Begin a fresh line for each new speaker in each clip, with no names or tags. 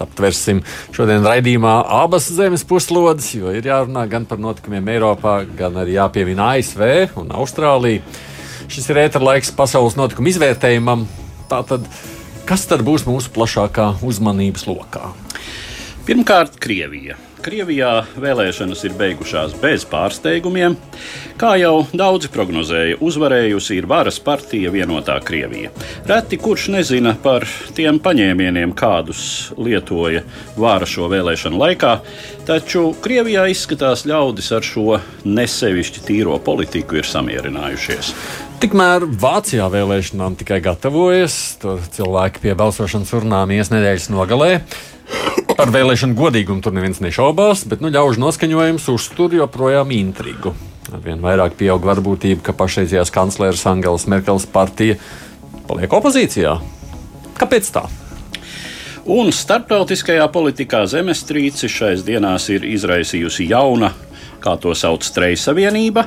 Aptversim šodien raidījumā abas zemes puslodes, jo ir jārunā gan par notikumiem Eiropā, gan arī jāpiemina ASV un Austrālija. Šis ir ētera laiks pasaules notikumu izvērtējumam. Tātad, kas tad būs mūsu plašākā uzmanības lokā?
Pirmkārt, Krievija. Krievijā vēlēšanas ir beigušās bez pārsteigumiem. Kā jau daudzi prognozēja, uzvarējusi ir varas partija vienotā Krievija. Reti kurš nezina par tiem paņēmieniem, kādus lietoja vāra šo vēlēšanu laikā, taču Krievijā izskatās ļaudis ar šo nesevišķi tīro politiku ir samierinājušies.
Tikmēr Vācijā vēlēšanām tikai gatavojas. Tur cilvēki pie balsošanas urnām ies nedēļas nogalē. Par vēlēšanu godīgumu tur neviens nešaubās, bet nu, ļaužu noskaņojums uztur joprojām intrigu. Arvien vairāk pieaug varbūtība, ka pašreizējās kancleres Angelas Merkeles partija paliek opozīcijā. Kāpēc tā?
Un starptautiskajā politikā zemestrīce šais dienās ir izraisījusi jauna, kā to sauc, Streisa savienība,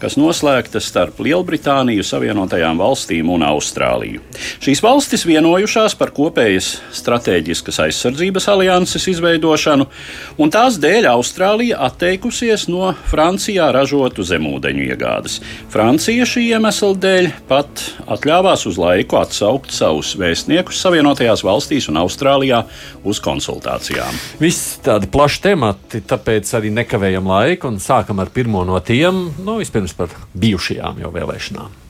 kas noslēgta starp Lielbritāniju, Savienotajām valstīm un Austrāliju. Šīs valstis vienojušās par kopējas stratēģiskas aizsardzības alianses izveidošanu, un tās dēļ Austrālija atteikusies no Francijā ražotu zemūdeņu iegādes. Francija šī iemesla dēļ pat atļāvās uz laiku atsaukt savus vēstniekus Savienotajās valstīs un Austrālijā uz konsultācijām.
Visi tādi plaši temati, tāpēc arī nekavējam laiku un sākam ar pirmo no tiem. Nu, vispirms par bijušajām jau vēlēšanām.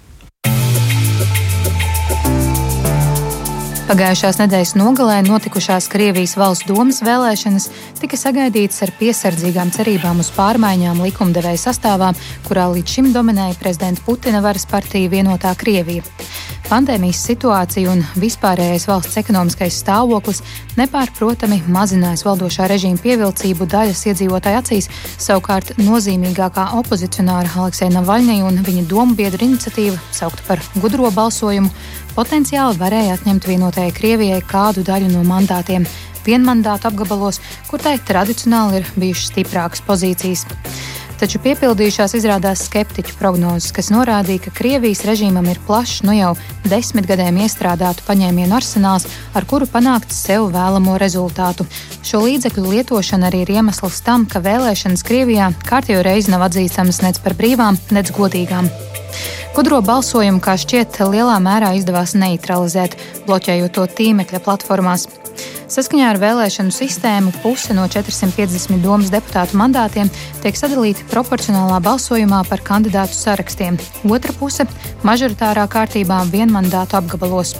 Pagājušās nedēļas nogalē notikušās Krievijas valsts domas vēlēšanas tika sagaidītas ar piesardzīgām cerībām uz pārmaiņām likumdevēja sastāvā, kurā līdz šim dominēja prezidenta Putina varas partija Vienotā Krievija. Pandēmijas situācija un vispārējais valsts ekonomiskais stāvoklis nepārprotami mazinājis valdošā režīma pievilcību daļas iedzīvotāju acīs, savukārt nozīmīgākā opozicionāra Aleksēna Navaļņija un viņa domu biedru iniciatīva, saukta par gudro balsojumu, potenciāli varēja atņemt vienotajai Krievijai kādu daļu no mandātiem vienmandātu apgabalos, kur tai tradicionāli ir bijušas stiprākas pozīcijas. Taču piepildījušās izrādās skeptiķu prognozes, kas norādīja, ka Krievijas režīmam ir plašs, nu jau desmit gadiem iestrādātu paņēmienu arsenāls, ar kuru panākt sev vēlamo rezultātu. Šo līdzekļu lietošana arī ir iemesls tam, ka vēlēšanas Krievijā kārtējo reizi nav atzīstamas nec par brīvām, nec godīgām. Gudro balsojumu, kā šķiet, lielā mērā izdevās neutralizēt, bloķējot to tīmekļa platformās. Saskaņā ar vēlēšanu sistēmu puse no 450 domas deputātu mandātiem tiek sadalīta proporcionālā balsojumā par kandidātu sarakstiem, otra puse - mažoritārā kārtībā vienmandātu apgabalos.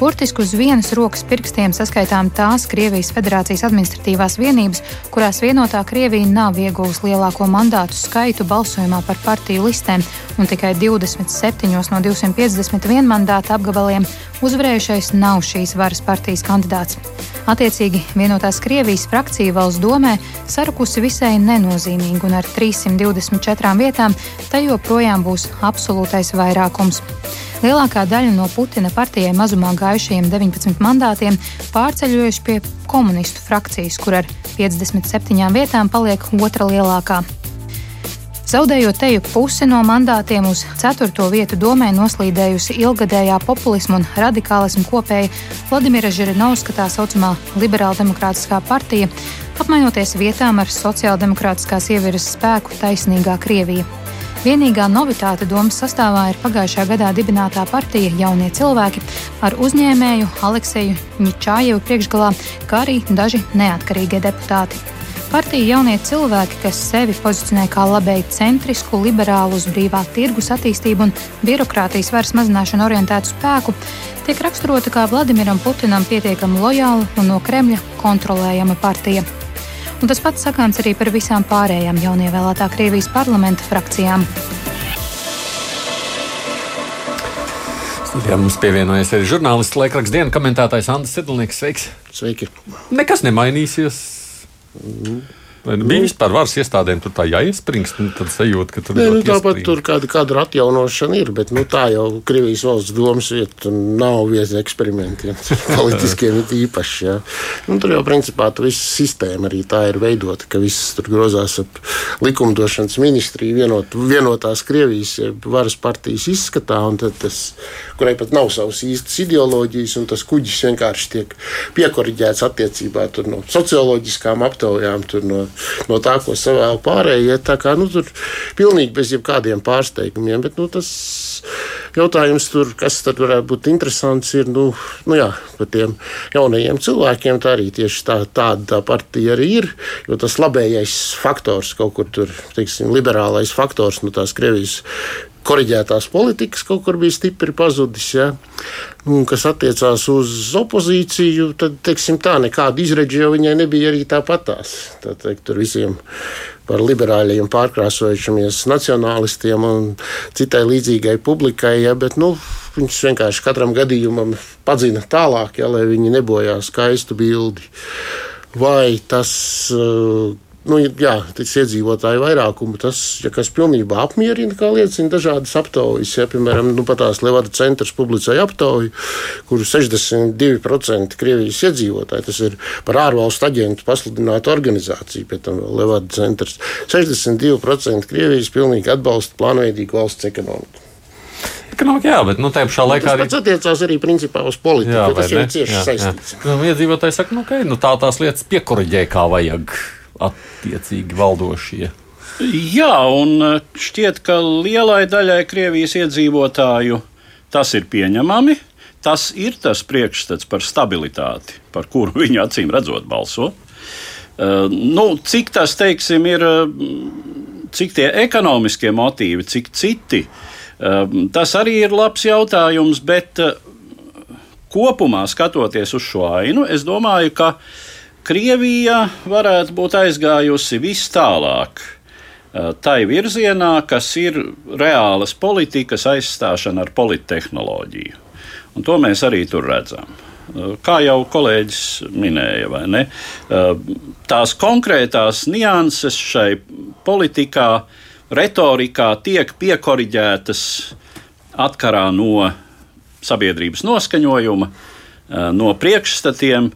Burtiski uz vienas rokas pirkstiem saskaitām tās Krievijas Federācijas administratīvās vienības, kurās vienotā Krievija nav ieguvusi lielāko mandātu skaitu balsojumā par partiju listēm, un tikai 27 no 251 mandāta apgabaliem uzvarējušais nav šīs varas partijas kandidāts. Attiecīgi, vienotās Krievijas frakcija valsts domē sarukusi visai nenozīmīgi, un ar 324 vietām tai joprojām būs absolūtais vairākums. Lielākā daļa no Putina partijai mazumā gājušajiem 19 mandātiem pārceļojuši pie komunistu frakcijas, kur ar 57 vietām paliek otra lielākā. Zaudējot teju pusi no mandātiem uz ceturto vietu domē noslīdējusi ilgadējā populismu un radikālismu kopēja Vladimira Žirinovska tā saucamā liberāla-demokrātiskā partija, apmainoties vietām ar sociāldemokrātiskās ieviras spēku taisnīgā Krievija. Vienīgā novitāte domas sastāvā ir pagājušā gadā dibinātā partija Jaunie cilvēki ar uzņēmēju Alekseju Ničājevu priekšgalā, kā arī daži neatkarīgie deputāti. Partija jaunie cilvēki, kas sevi pozicionē kā labēji centrisku, liberālu, uz brīvā tirgus attīstību un birokrātijas varas mazināšanu orientētu spēku, tiek raksturota kā Vladimiram Putinam pietiekami lojāla un no Kremļa kontrolējama partija. Un tas pats sakāms arī par visām pārējām jaunievēlētā Krievijas parlamenta frakcijām.
Studijā mums pievienojas arī žurnālists, laikraksta dienas komentētājs Andris Sedlnieks. Sveiks!
Sveiki!
Nekas nemainīsies. Mm. Vai bija vispār varas iestādēm tur tā jāiespringst, nu, tad sajūta, ka tur
Nē,
ir
nu, tāpat tur kāda, kāda atjaunošana ir, bet nu, tā jau Krievijas valsts domas vieta nav vieta eksperimentiem, politiskiem it īpaši. Ja. Nu, tur jau principā tā visa sistēma arī tā ir veidota, ka viss tur grozās ap likumdošanas ministriju vienot, vienotās Krievijas varas partijas izskatā, un tad tas, kurai pat nav savas īstas ideoloģijas, un tas kuģis vienkārši tiek piekoriģēts attiecībā no socioloģiskām aptaujām, no no tā, ko savēl pārējie. Tā kā nu, tur pilnīgi bez jebkādiem pārsteigumiem. Bet, nu, tas jautājums, tur, kas tad varētu būt interesants, ir nu, nu jā, par tiem jaunajiem cilvēkiem. Tā arī tieši tā, tāda tā partija arī ir. Jo tas labējais faktors, kaut kur tur, teiksim, liberālais faktors no tās Krievijas korģētās politikas kaut kur bija stipri pazudis. Ja? Nu, kas attiecās uz opozīciju, tad teiksim, tā nekāda izredzi jau viņai nebija arī tāpatās. Tā teikt, tur visiem par liberāļiem pārkrāsojušamies nacionālistiem un citai līdzīgai publikai. Ja? Bet, nu, Viņš vienkārši katram gadījumam padzina tālāk, ja, lai viņi nebojā skaistu bildi. Vai tas uh, nu, jā, iedzīvotāju vairākumu, tas, ja kas pilnībā apmierina, kā liecina dažādas aptaujas. Ja, piemēram, nu, patās Levada centrs publicēja aptauju, kur 62% Krievijas iedzīvotāji, tas ir par ārvalstu aģentu pasludināta organizācija, pēc tam Levada centrs, 62% Krievijas pilnīgi atbalsta plānveidīgu valsts ekonomiku.
Ekonomika, jā, bet nu, tajā pašā laikā
arī. Tas attiecās arī principā uz politiku. Jā, tas ir cieši jā, saistīts.
Jā. Nu, iedzīvotāji saka, nu, ka nu, tā tās lietas piekoriģē kā vajag attiecīgi valdošie.
Jā, un e, šķiet, ka lielai daļai Krievijas iedzīvotāju tas ir pieņemami. Tas ir tas priekšstats par stabilitāti, par kuru viņi acīm redzot balso. Uh, nu, cik tas, teiksim, ir, cik tie ekonomiskie motīvi, cik citi, tas arī ir labs jautājums, bet kopumā skatoties uz šo ainu, es domāju, ka Krievija varētu būt aizgājusi vis tālāk. Tai virzienā, kas ir reālas politikas aizstāšana ar polittehnoloģiju. Un to mēs arī tur redzam. Kā jau kolēģis minēja, vai ne? Tās konkrētās nianses šai politikā, retorikā tiek piekoriģētas atkarā no sabiedrības noskaņojuma, no priekšstatiem,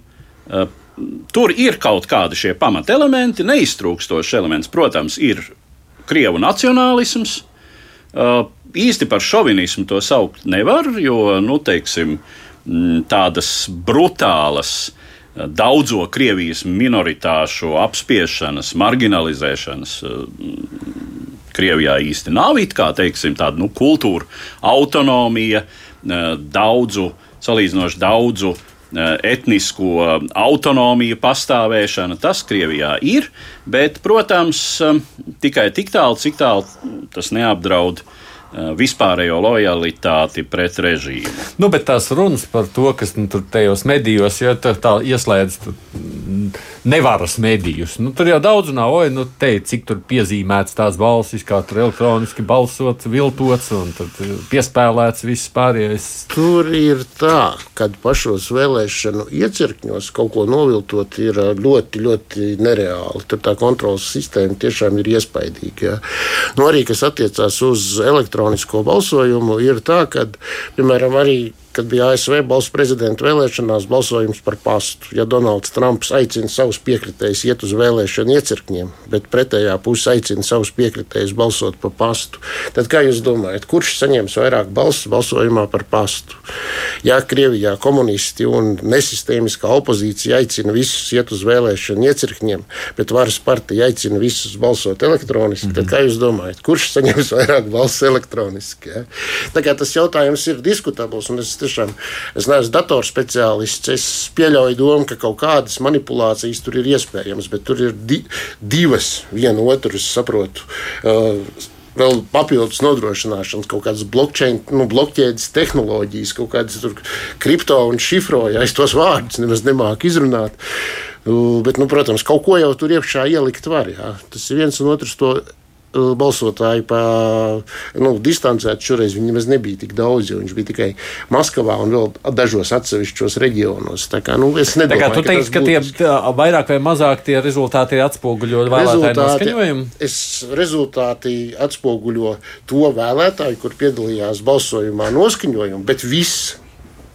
Tur ir kaut kādi šie pamatelementi, neiztrūkstošs elements, protams, ir krievu nacionālisms. Uh, īsti par šovinismu to saukt nevar, jo nu, teiksim, mm, tādas brutālas uh, daudzo Krievijas minoritāšu apspiešanas, marginalizēšanas uh, Krievijā īsti nav. It kā teiksim, tāda nu, kultūra autonomija, daudzu, salīdzinoši daudzu etnisko autonomiju pastāvēšana, tas Krievijā ir, bet, protams, eh, tikai tik tālu, cik tālu tas neapdraud eh, vispārējo lojalitāti pret režīmu.
Nu, bet tās runas par to, kas nu, tur tajos medijos, ja tā, tā ieslēdz nevaras medijus. Nu, tur jau daudz nav, oi, nu, te, cik tur piezīmēts tās balsis, kā tur elektroniski balsots, viltots un piespēlēts viss pārējais.
Tur ir tā, kad pašos vēlēšanu iecirkņos kaut ko noviltot ir ļoti, ļoti nereāli. Tur tā kontrolas sistēma tiešām ir iespaidīga. Ja. Nu, arī kas attiecās uz elektronisko balsojumu, ir tā, ka, piemēram, arī kad bija ASV balsu prezidenta vēlēšanās, balsojums par pastu. Ja Donalds Trumps aicina savus piekritējus iet uz vēlēšanu iecirkņiem, bet pretējā puse aicina savus piekritējus balsot par pastu, tad kā jūs domājat, kurš saņems vairāk balsu balsojumā par pastu? Ja Krievijā komunisti un nesistēmiskā opozīcija aicina visus iet uz vēlēšanu iecirkņiem, bet varas partija aicina visus balsot elektroniski, mm -hmm. tad kā jūs domājat, kurš saņems vairāk balsu elektroniski? Ja? Tā kā tas jautājums ir diskutabls, tiešām es neesmu datorspeciālists. Es pieļauju domu, ka kaut kādas manipulācijas tur ir iespējamas, bet tur ir di divas, viena otru, es saprotu. Uh, vēl papildus nodrošināšanas, kaut kādas nu, blokķēdes tehnoloģijas, kaut kādas kripto un šifroja. Es tos vārdus nemaz nemāku izrunāt. Bet, nu, protams, kaut ko jau tur iekšā ielikt var. Jā. Tas ir viens un otrs to balsotāji pa nu, distancēt. Šoreiz viņi nemaz nebija tik daudz, jo viņš bija tikai Maskavā un vēl dažos atsevišķos reģionos. Tā kā, nu, es nedomāju,
tā kā tu ka teiksi, ka tie vairāk vai mazāk tie rezultāti ir atspoguļot vēlētāju noskaņojumu?
Es rezultāti atspoguļo to vēlētāju, kur piedalījās balsojumā noskaņojumu, bet viss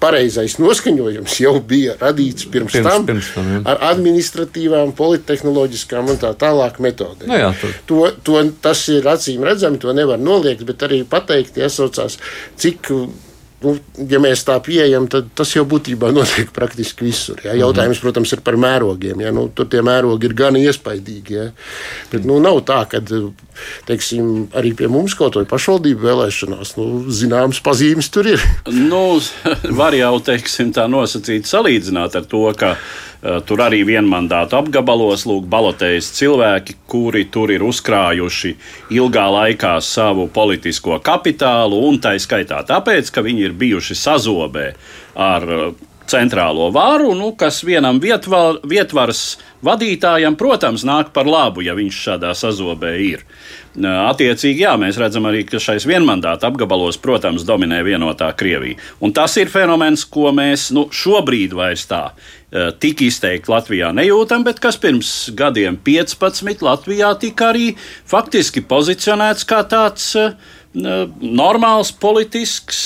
pareizais noskaņojums jau bija radīts pirms, pirms tam, pirms tam jā. ar administratīvām, polittehnoloģiskām un tā tālāk metodēm.
No nu jā,
to, to, tas ir acīm redzami, to nevar noliegt, bet arī pateikt, iesaucās, cik nu, ja mēs tā pieejam, tad tas jau būtībā notiek praktiski visur. Ja? Jautājums, protams, ir par mērogiem. Ja? Nu, tur tie mērogi ir gan iespaidīgi. Ja? Bet nu, nav tā, ka teiksim, arī pie mums kaut vai pašvaldību vēlēšanās nu, zināmas pazīmes tur ir.
nu, var jau teiksim, tā nosacīt, salīdzināt ar to, ka tur arī vienmandātu apgabalos lūk, balotējas cilvēki, kuri tur ir uzkrājuši ilgā laikā savu politisko kapitālu, un tā skaitā tāpēc, ka viņi ir bijuši sazobē ar eh, centrālo varu, nu, kas vienam vietvar, vietvaras vadītājam, protams, nāk par labu, ja viņš šādā sazobē ir. Attiecīgi, jā, mēs redzam arī, ka šais vienmandāta apgabalos, protams, dominē vienotā Krievija. Un tas ir fenomens, ko mēs nu, šobrīd vairs tā tik izteikti Latvijā nejūtam, bet kas pirms gadiem 15 Latvijā tika arī faktiski pozicionēts kā tāds normāls politisks,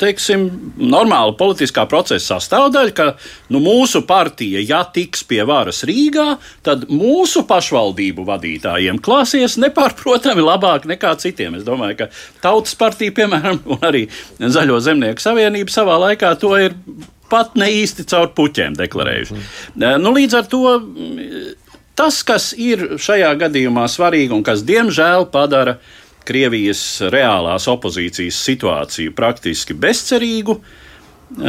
teiksim, normāla politiskā procesa sastāvdaļa, ka nu, mūsu partija, ja tiks pie varas Rīgā, tad mūsu pašvaldību vadītājiem klāsies nepārprotami labāk nekā citiem. Es domāju, ka Tautas partija, piemēram, un arī Zaļo zemnieku savienība savā laikā to ir pat ne īsti caur puķiem deklarējuši. Mm. Nu, līdz ar to Tas, kas ir šajā gadījumā svarīgi un kas, diemžēl, padara Krievijas reālās opozīcijas situāciju praktiski bezcerīgu,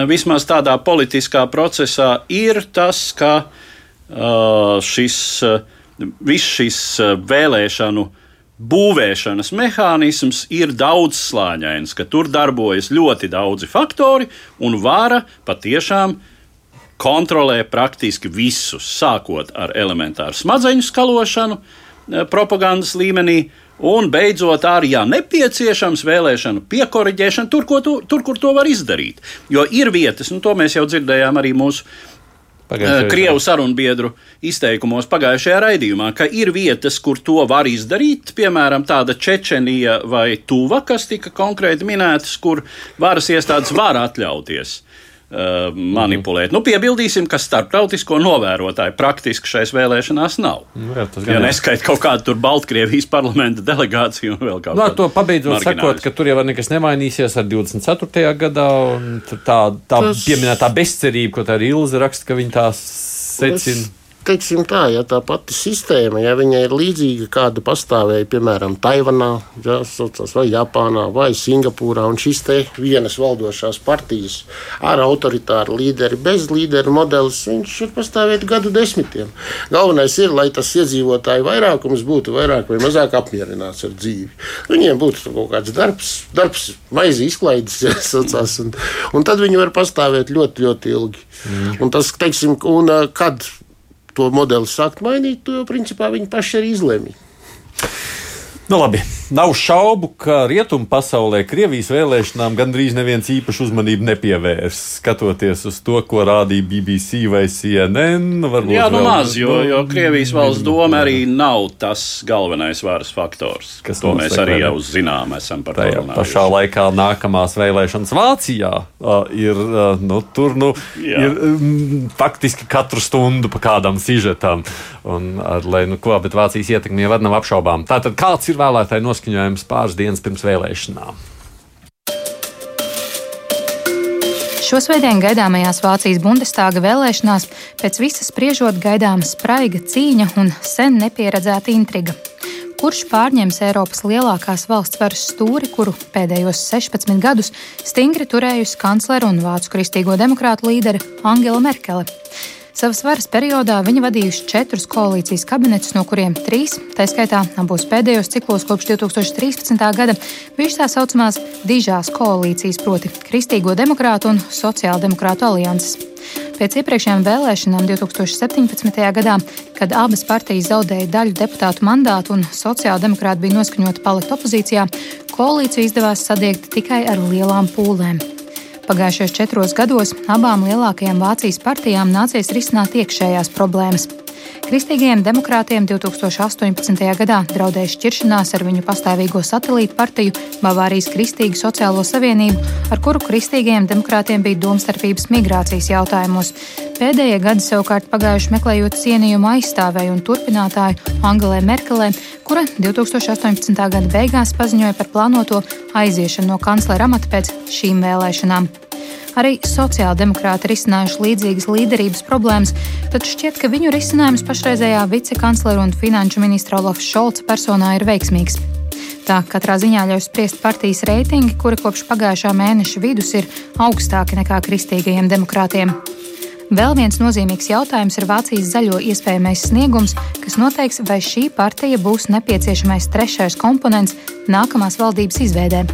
vismaz tādā politiskā procesā, ir tas, ka šis, viss šis vēlēšanu būvēšanas mehānisms ir daudzslāņains, ka tur darbojas ļoti daudzi faktori un vara patiešām kontrolē praktiski visus, sākot ar elementāru smadzeņu skalošanu eh, propagandas līmenī. Un beidzot, arī, ja nepieciešams, vēlēšanu piekoriģēšana tur, tu, tur, kur to var izdarīt. Jo ir vietas, un to mēs jau dzirdējām arī mūsu. Eh, Krievu sarunbiedru izteikumos pagājušajā raidījumā, ka ir vietas, kur to var izdarīt, piemēram, tāda Čečenija vai Tuva, kas tika konkrēti minētas, kur varas iestādes var atļauties Uh, manipulēt. Nu, piebildīsim, ka starptautisko novērotāju praktiski šais vēlēšanās nav. Nu, jā, ja neskait kaut kādu tur Baltkrievijas parlamenta delegāciju un vēl kaut
ko tādu. To pabeidzot sakot, ka tur jau nekas nemainīsies ar 24. gadā, un tā, tā Tas... pieminētā bezcerība, ko tā arī Ilze raksta, ka viņi tās secina. Es
teiksim tā, ja tā pati sistēma, ja viņa ir līdzīga, kāda pastāvēja, piemēram, Taivanā, ja, vai Japānā, vai Singapūrā, un šīs te vienas valdošās partijas ar autoritāru līderi, bez līderu modelis, viņš ir pastāvēt gadu desmitiem. Galvenais ir, lai tas iedzīvotāju vairākums būtu vairāk vai mazāk apmierināts ar dzīvi. Viņiem būtu kaut kāds darbs, darbs maizi izklaides, ja, sacās, un, un tad viņi var pastāvēt ļoti, ļoti ilgi. Mm. Un tas, teiksim, un, kad to modeli sākt mainīt, to jau principā viņi paši arī izlemj.
Nu, labi. Nav šaubu, ka rietumu pasaulē Krievijas vēlēšanām gandrīz neviens īpaši uzmanību nepievērs. Skatoties uz to, ko rādīja BBC vai CNN.
Jā, nu maz, jo, jo Krievijas valsts doma arī nav tas galvenais varas faktors. Kas to mēs arī jau zinām, esam par to runājuši.
Pašā laikā nākamās vēlēšanas Vācijā uh, ir, uh, nu, tur, nu, Jā. ir um, faktiski katru stundu pa kādam sižetam. Un, ar, lai, nu, ko, bet Vācijas ietekmi jau nav apšaubām. Tātad kāds ir vēlētāju noskaņojums? pāris dienas pirms vēlēšanām.
Šosvētdien gaidāmajās Vācijas Bundestāga vēlēšanās pēc visas spriežot gaidāma spraiga cīņa un sen nepieredzēta intriga. Kurš pārņems Eiropas lielākās valsts varas stūri, kuru pēdējos 16 gadus stingri turējusi kanclere un vācu kristīgo demokrātu līdere Angela Merkele? Savas varas periodā viņa vadījuši četrus koalīcijas kabinetus, no kuriem trīs, tā skaitā abos pēdējos ciklos kopš 2013. gada, bijušas tā saucamās dižās koalīcijas, proti Kristīgo demokrātu un Sociāldemokrātu alianses. Pēc iepriekšējām vēlēšanām 2017. gadā, kad abas partijas zaudēja daļu deputātu mandātu un sociāldemokrāti bija noskaņoti palikt opozīcijā, koalīciju izdevās sadiegt tikai ar lielām pūlēm. Pagājušajos četros gados abām lielākajām Vācijas partijām nācies risināt iekšējās problēmas. Kristīgajiem demokrātiem 2018. gadā draudēja šķiršanās ar viņu pastāvīgo satelītu partiju Bavārijas Kristīgu sociālo savienību, ar kuru kristīgajiem demokrātiem bija domstarpības migrācijas jautājumos. Pēdējie gadi savukārt pagājuši meklējot cienījumu aizstāvēju un turpinātāju Angelē Merkelē, kura 2018. gada beigās paziņoja par plānoto aiziešanu no kanclera amata pēc šīm vēlēšanām. Arī sociāldemokrāti ir izcinājuši līdzīgas līderības problēmas, taču šķiet, ka viņu risinājums pašreizējā vicekanclera un finanšu ministra Olafs Šolca personā ir veiksmīgs. Tā katrā ziņā ļauj spriest partijas reitingi, kuri kopš pagājušā mēneša vidus ir augstāki nekā kristīgajiem demokrātiem. Vēl viens nozīmīgs jautājums ir Vācijas zaļo iespējamais sniegums, kas noteiks, vai šī partija būs nepieciešamais trešais komponents nākamās valdības izveidē.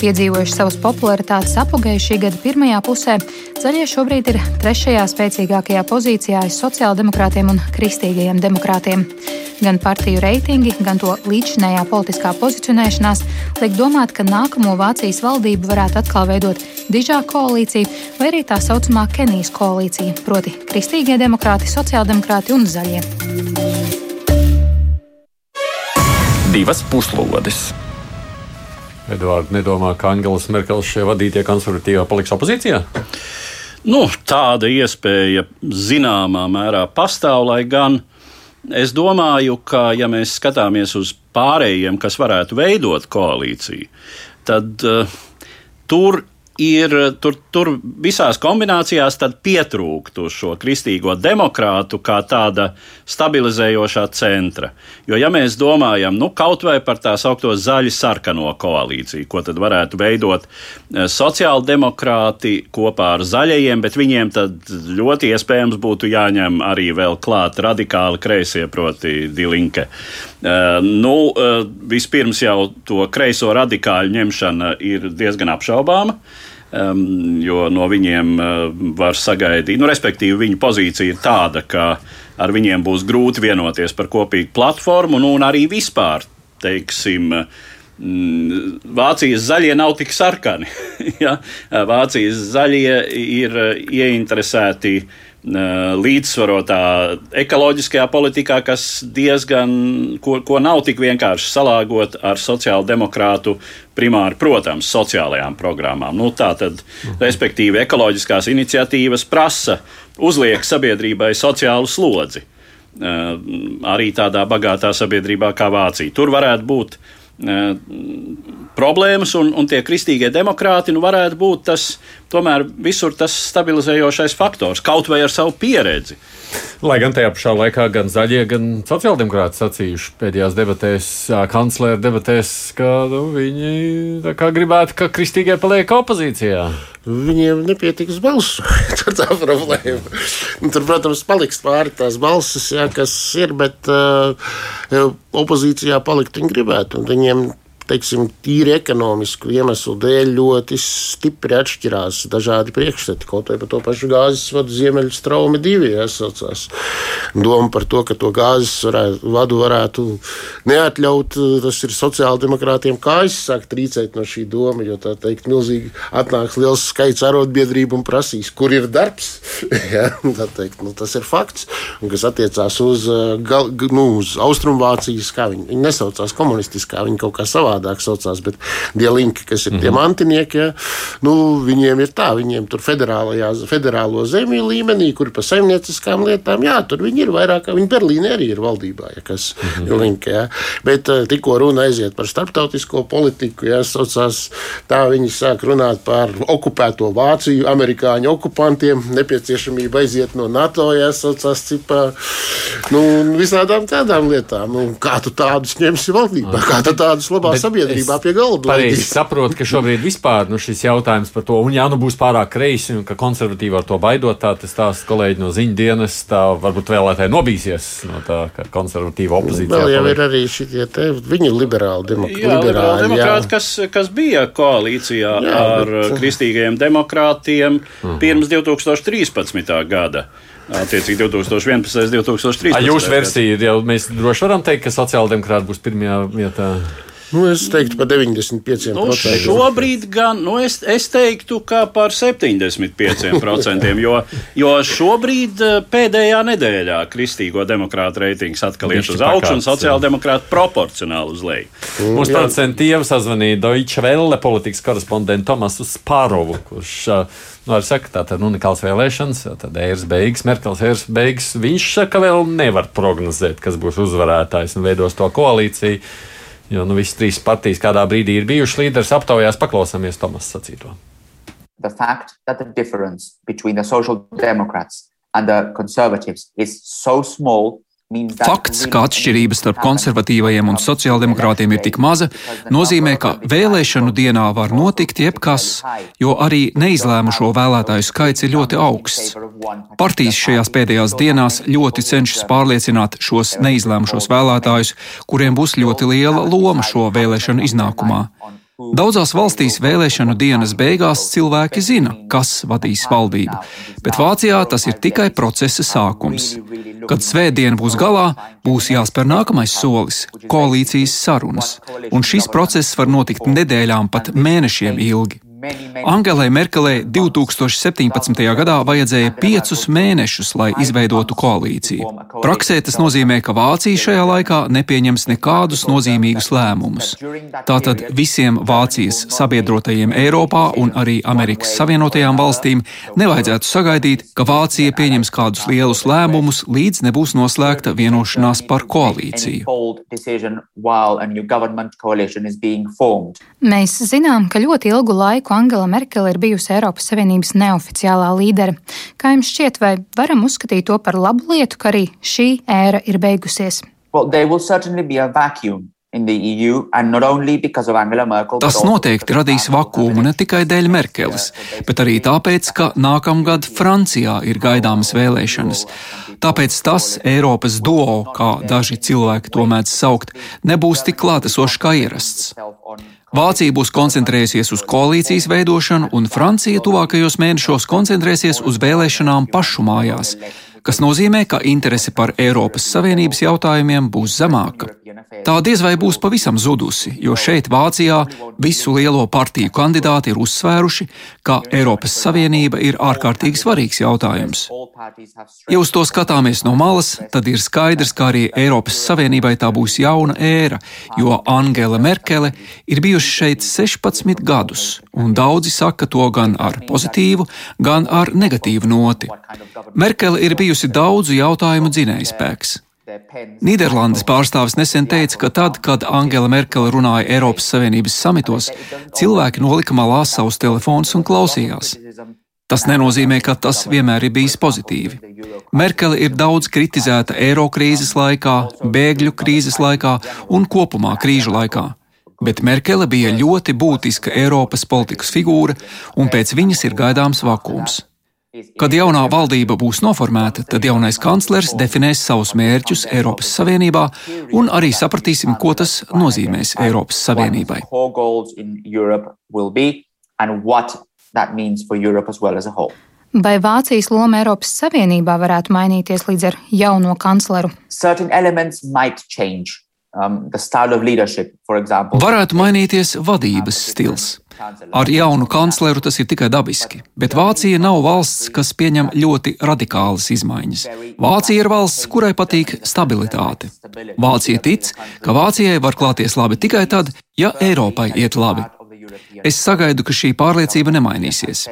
Piedzīvojuši savas popularitātes apgāju šī gada pirmajā pusē, zaļie šobrīd ir trešajā spēcīgākajā pozīcijā aiz sociāldemokrātiem un kristīgajiem demokrātiem. Gan partiju reitingi, gan to līdzšinējā politiskā pozicionēšanās liek domāt, ka nākamo Vācijas valdību varētu atkal veidot dižā koalīcija vai arī tā saucamā Kenijas koalīcija, proti kristīgie demokrāti, sociāldemokrāti un zaļie.
Divas puslodes!
Edvards nedomā, ka Angelas Merkels šie vadītie konservatīvā paliks opozīcijā?
Nu, tāda iespēja zināmā mērā pastāv, lai gan es domāju, ka, ja mēs skatāmies uz pārējiem, kas varētu veidot koalīciju, tad uh, tur ir tur, tur visās kombinācijās pietrūktu šo kristīgo demokrātu kā tāda stabilizējošā centra. Jo, ja mēs domājam nu, kaut vai par tā saucamo zaļu sarkano koalīciju, ko tad varētu veidot eh, sociāldemokrāti kopā ar zaļajiem, bet viņiem tad ļoti iespējams būtu jāņem arī vēl klāt radikāli kreisie, proti, dilinke. Uh, nu, vispirms jau to kreiso radikāļu ņemšana ir diezgan apšaubāma. Um, jo no viņiem uh, var sagaidīt, nu, respektīvi, viņu pozīcija ir tāda, ka ar viņiem būs grūti vienoties par kopīgu platformu, nu, un arī vispār, teiksim, mm, Vācijas zaļie nav tik sarkani. ja? Vācijas zaļie ir ieinteresēti uh, līdzsvarotā ekoloģiskajā politikā, kas diezgan, ko, ko nav tik vienkārši salāgot ar sociāldemokrātu primāri, protams, sociālajām programmām. Nu, tā tad, respektīvi, ekoloģiskās iniciatīvas prasa, uzliek sabiedrībai sociālu slodzi. Arī tādā bagātā sabiedrībā kā Vācija. Tur varētu būt problēmas, un, un tie kristīgie demokrāti nu, varētu būt tas, tomēr visur tas stabilizējošais faktors, kaut vai ar savu pieredzi.
Lai gan tajā pašā laikā gan zaļie, gan sociāldemokrāti sacījuši pēdējās debatēs, kanclera debatēs, ka nu, viņi gribētu, ka kristīgie paliek opozīcijā.
Viņiem nepietiks balsu. Tur tā problēma. Tur, protams, paliks pāri tās balsis, jā, kas ir, bet uh, opozīcijā palikt viņi gribētu. Viņiem teiksim, tīri ekonomisku iemeslu dēļ ļoti stipri atšķirās dažādi priekšstati. Kaut vai par to pašu gāzes vadu Ziemeļu straumi divi jāsaucās. Doma par to, ka to gāzes varētu, vadu varētu neatļaut, tas ir sociāldemokrātiem kājas sāk trīcēt no šī doma, jo tā teikt, milzīgi atnāks liels skaits arotbiedrību un prasīs, kur ir darbs. ja, teikt, nu, tas ir fakts, un kas attiecās uz, gal, nu, uz Austrumvācijas, kā viņi, viņi nesaucās komunistiskā, viņi kaut kā savādāk savādāk saucās, bet dielinki, kas ir mm -hmm. tie mhm. mantinieki, ja, nu, viņiem ir tā, viņiem tur federālo zemju līmenī, kur pa saimnieciskām lietām, jā, tur viņi ir vairāk, viņi Berlīnē arī ir valdībā, ja, kas mm -hmm. linka, ja. bet eh, tikko runa aiziet par starptautisko politiku, ja, saucās, tā viņi sāk runāt par okupēto Vāciju, amerikāņu okupantiem, nepieciešamību aiziet no NATO, ja, saucās cipā, nu, visādām tādām lietām, nu, kā tu tādus ņemsi valdībā, kā tu tādus labās sabiedrībā pie galda.
Pareizi saprotu, ka šobrīd vispār nu, šis jautājums par to, un ja nu būs pārāk kreisi un ka konservatīvi ar to baidot, tā tas tās kolēģi no ziņu dienas, tā varbūt vēlētāji nobīsies no tā, ka konservatīva opozīcija.
Vēl jau ir arī šitie te viņu liberāli, demok jā, liberāli
demokrāti, kas, kas bija koalīcijā jā, ar bet... kristīgajiem demokrātiem uh -huh. pirms 2013. gada. Attiecīgi 2011. un 2013.
A, jūsu versija ir jau mēs droši varam teikt, ka sociāldemokrāti būs pirmajā vietā.
Nu, es teiktu, par 95%. Nu,
šobrīd gan nu, es, es teiktu, ka par 75%. jo, jo šobrīd eh, pēdējā nedēļā kristīgo demokrātu reitings atkal iet uz augšu un sociāldemokrātu proporcionāli uz leju.
Mm, Mums producents Tieva sazvanīja Deutsche Welle politikas korespondentu Tomasu Spārovu, kurš uh, Nu, arī saka, tā ir unikāls vēlēšanas, tad eiras beigas, Merkels eiras beigas. Viņš saka, ka vēl nevar prognozēt, kas būs uzvarētājs un veidos to koalīciju. Jo nu, visas trīs partijas kādā brīdī ir bijušas līderis aptaujās, paklausāmies Tomas sacīto. The fact that the difference between the Social Democrats and the Conservatives is so small Fakts, ka atšķirības starp konservatīvajiem un sociāldemokrātiem ir tik maza, nozīmē, ka vēlēšanu dienā var notikt jebkas, jo arī neizlēmušo vēlētāju skaits ir ļoti augsts. Partijas šajās pēdējās dienās ļoti cenšas pārliecināt šos neizlēmušos vēlētājus, kuriem būs ļoti liela loma šo vēlēšanu iznākumā. Daudzās valstīs vēlēšanu dienas beigās cilvēki zina, kas vadīs valdību, bet Vācijā tas ir tikai procesa sākums. Kad svētdiena būs galā, būs jāspēr nākamais solis - koalīcijas sarunas, un šis process var notikt nedēļām pat mēnešiem ilgi. Angelai Merkelei 2017. gadā vajadzēja piecus mēnešus, lai izveidotu koalīciju. Praksē tas nozīmē, ka Vācija šajā laikā nepieņems nekādus nozīmīgus lēmumus. Tātad visiem Vācijas sabiedrotajiem Eiropā un arī Amerikas Savienotajām valstīm nevajadzētu sagaidīt, ka Vācija pieņems kādus lielus lēmumus, līdz nebūs noslēgta vienošanās par koalīciju.
Mēs zinām, ka ļoti ilgu laiku laiku Angela Merkele ir bijusi Eiropas Savienības neoficiālā līdere. Kā jums šķiet, vai varam uzskatīt to par labu lietu, ka arī šī ēra ir beigusies? Well,
e Tas noteikti radīs vakumu ne tikai dēļ Merkeles, bet arī tāpēc, ka nākamgad Francijā ir gaidāmas vēlēšanas. Tāpēc tas Eiropas duo, kā daži cilvēki to mēdz saukt, nebūs tik klātesošs kā ierasts. Vācija būs koncentrējusies uz koalīcijas veidošanu, un Francija tuvākajos mēnešos koncentrēsies uz vēlēšanām pašu mājās kas nozīmē, ka interese par Eiropas Savienības jautājumiem būs zemāka. Tā diez vai būs pavisam zudusi, jo šeit, Vācijā, visu lielo partiju kandidāti ir uzsvēruši, ka Eiropas Savienība ir ārkārtīgi svarīgs jautājums. Ja uz to skatāmies no malas, tad ir skaidrs, ka arī Eiropas Savienībai tā būs jauna ēra, jo Angela Merkele ir bijusi šeit 16 gadus, un daudzi saka to gan ar pozitīvu, gan ar negatīvu noti. Merkele ir bijusi bijusi daudzu jautājumu dzinējspēks. Nīderlandes pārstāvis nesen teica, ka tad, kad Angela Merkele runāja Eiropas Savienības samitos, cilvēki nolika malā savus telefonus un klausījās. Tas nenozīmē, ka tas vienmēr ir bijis pozitīvi. Merkele ir daudz kritizēta eiro krīzes laikā, bēgļu krīzes laikā un kopumā krīžu laikā. Bet Merkele bija ļoti būtiska Eiropas politikas figūra, un pēc viņas ir gaidāms vakums. Kad jaunā valdība būs noformēta, tad jaunais kanclers definēs savus mērķus Eiropas Savienībā un arī sapratīsim, ko tas nozīmēs Eiropas Savienībai.
Vai Vācijas loma Eiropas Savienībā varētu mainīties līdz ar jauno kancleru?
Um, varētu mainīties vadības stils. Ar jaunu kancleru tas ir tikai dabiski, bet Vācija nav valsts, kas pieņem ļoti radikālas izmaiņas. Vācija ir valsts, kurai patīk stabilitāte. Vācija tic, ka Vācijai var klāties labi tikai tad, ja Eiropai iet labi. Es sagaidu, ka šī pārliecība nemainīsies.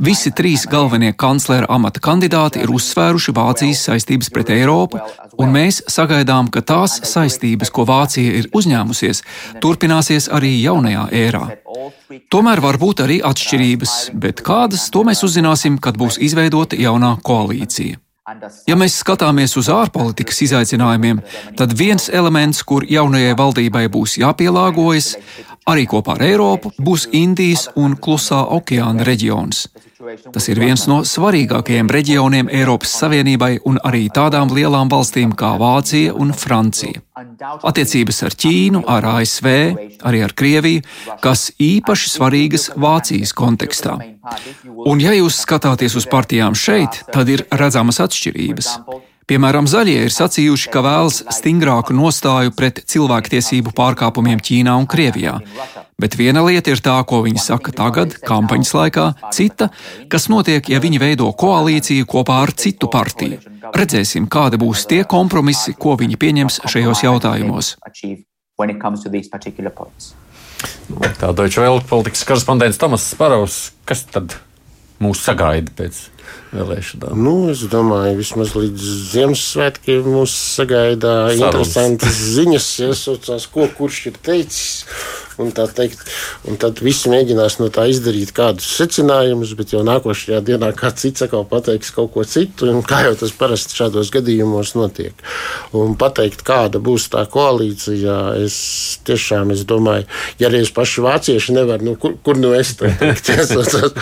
Visi trīs galvenie kanclera amata kandidāti ir uzsvēruši Vācijas saistības pret Eiropu, un mēs sagaidām, ka tās saistības, ko Vācija ir uzņēmusies, turpināsies arī jaunajā ērā. Tomēr var būt arī atšķirības, bet kādas to mēs uzzināsim, kad būs izveidota jaunā koalīcija. Ja mēs skatāmies uz ārpolitikas izaicinājumiem, tad viens elements, kur jaunajai valdībai būs jāpielāgojas, arī kopā ar Eiropu, būs Indijas un Klusā okeāna reģions. Tas ir viens no svarīgākajiem reģioniem Eiropas Savienībai un arī tādām lielām valstīm kā Vācija un Francija. Attiecības ar Ķīnu, ar ASV, arī ar Krieviju, kas īpaši svarīgas Vācijas kontekstā. Un ja jūs skatāties uz partijām šeit, tad ir redzamas atšķirības. Piemēram, zaļie ir sacījuši, ka vēlas stingrāku nostāju pret cilvēktiesību pārkāpumiem Ķīnā un Krievijā. Bet viena lieta ir tā, ko viņi saka tagad, kampaņas laikā, cita, kas notiek, ja viņi veido koalīciju kopā ar citu partiju. Redzēsim, kādi būs tie kompromisi, ko viņi pieņems šajos jautājumos.
Tā Deutsche Welle politikas korespondents Tomas Sparovs, kas tad mūs sagaida pēc vēlēšanām?
Nu, es domāju, vismaz līdz Ziemassvētkiem mūs sagaida
Sarunas.
interesantas ziņas, iesaucās, ko kurš ir teicis. Un, tā teikt, un tad visi mēģinās no tā izdarīt kādus secinājumus, bet jau nākošajā dienā kāds cits atkal pateiks kaut ko citu. un Kā jau tas parasti šādos gadījumos notiek. Un pateikt, kāda būs tā koalīcija, es tiešām es domāju, ja arī es paši vācieši nevaru, nu, kur, kur nu es to teikt, iesaucos,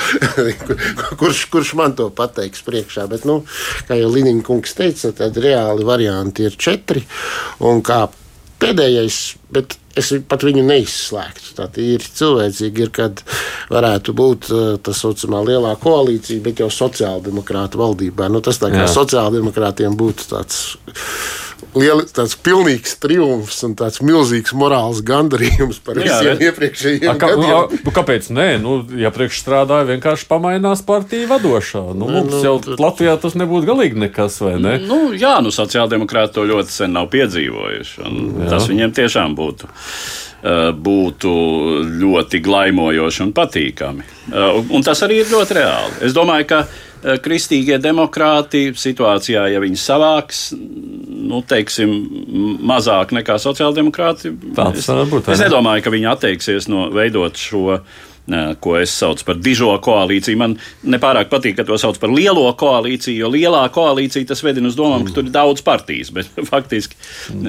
kurš, kurš man to pateiks priekšā. Bet, nu, kā jau Līniņa kungs teica, tad reāli varianti ir četri. Un kā pēdējais, bet es pat viņu neizslēgtu. Tā ir cilvēcīgi, ir, kad varētu būt uh, tā saucamā lielā koalīcija, bet jau sociāldemokrāta valdībā. Nu, tas tā kā sociāldemokrātiem būtu tāds. Lieli, tāds pilnīgs triumfs un tāds milzīgs morāls gandarījums par
Nu jā,
visiem
bet-
iepriekšējiem
A, kā,
gadiem.
a, nu, kāpēc? Nē, nu, ja priekšstrādāja vienkārši pamainās partija vadošā. Nu, mums
nu,
jau
tur-
Latvijā tas nebūtu galīgi nekas, vai ne?
Nu, jā, nu, sociāldemokrāti to ļoti sen nav piedzīvojuši. un Tas viņiem tiešām būtu. Būtu ļoti glaimojoši un patīkami. Un tas arī ir ļoti reāli. Es domāju, ka kristīgie demokrāti situācijā, ja viņi savāks, nu, teiksim, mazāk nekā sociāldemokrāti,
Tāds
es,
varētu būt, vai
es
ne?
nedomāju, ka viņi atteiksies no veidot šo eh, ko es saucu par dižo koalīciju. Man nepārāk patīk, ka to sauc par lielo koalīciju, jo lielā koalīcija tas vedina uz domām, ka tur ir daudz partijas. Bet faktiski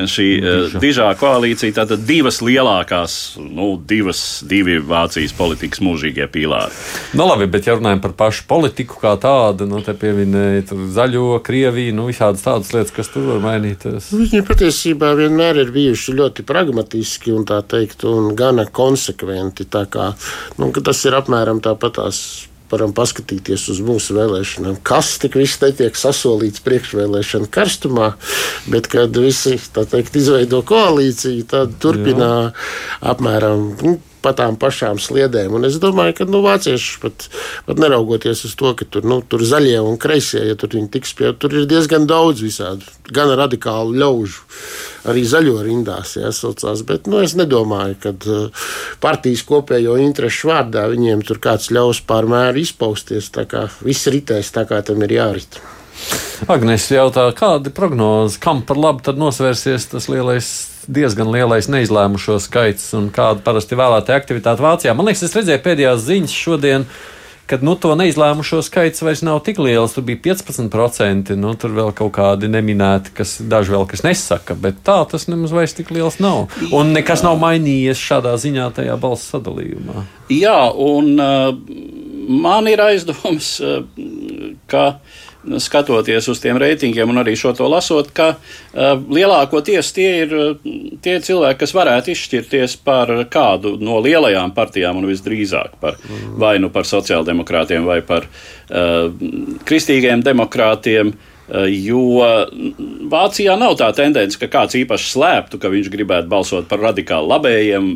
šī eh, dižā koalīcija, tātad divas lielākās, nu, divas, divi Vācijas politikas mūžīgie pīlāri.
Nu, labi, bet ja runājam par pašu politiku kā tādu, nu, te pieminēja tur zaļo, Krieviju, nu, visādas tādas lietas, kas tur var mainīties.
Viņi patiesībā vienmēr ir bijuši ļoti pragmatiski un tā teikt, un gana konsekventi. Tā kā, nu, ka tas ir apmēram tāpatās. Varam paskatīties uz mūsu vēlēšanām. Kas tik viss netiek sasolīts priekšvēlēšana karstumā, bet kad visi tā teikt, izveido koalīciju, tad turpina apmēram. Nu, Pa tām pašām sliedēm. Un es domāju, ka nu, vācieši pat, pat neraugoties uz to, ka tur, nu, tur zaļie un kreisie, ja tur viņi tiks pie, tur ir diezgan daudz visādu, gan radikālu ļaužu arī zaļo rindās jāsaucās. Bet nu, es nedomāju, ka uh, partijas kopējo interesu vārdā viņiem tur kāds ļaus pārmēr izpausties. Tā kā viss ritēs tā, kā tam ir jārit.
Agnēs jautā, kāda prognoze, kam par labu tad nosvērsies tas lielais, diezgan lielais neizlēmušo skaits un kāda parasti vēlētāja aktivitāte Vācijā. Man liekas, es redzēju pēdējās ziņas šodien. Kad nu, to neizlēmušo skaits vairs nav tik liels, tur bija 15%. Nu, tur vēl kaut kādi neminēti, kas daži vēl kas nesaka, bet tā tas nemaz vairs tik liels nav. Un nekas nav mainījies šādā ziņā tajā balss sadalījumā.
Jā, un uh, man ir aizdoms, uh, ka skatoties uz tiem reitingiem un arī šo to lasot, ka uh, lielākoties tie ir uh, tie cilvēki, kas varētu izšķirties par kādu no lielajām partijām un visdrīzāk par vai nu par sociāldemokrātiem vai par uh, kristīgiem demokrātiem. Uh, Jo Vācijā nav tā tendence, ka kāds īpaši slēptu, ka viņš gribētu balsot par radikāli labējiem,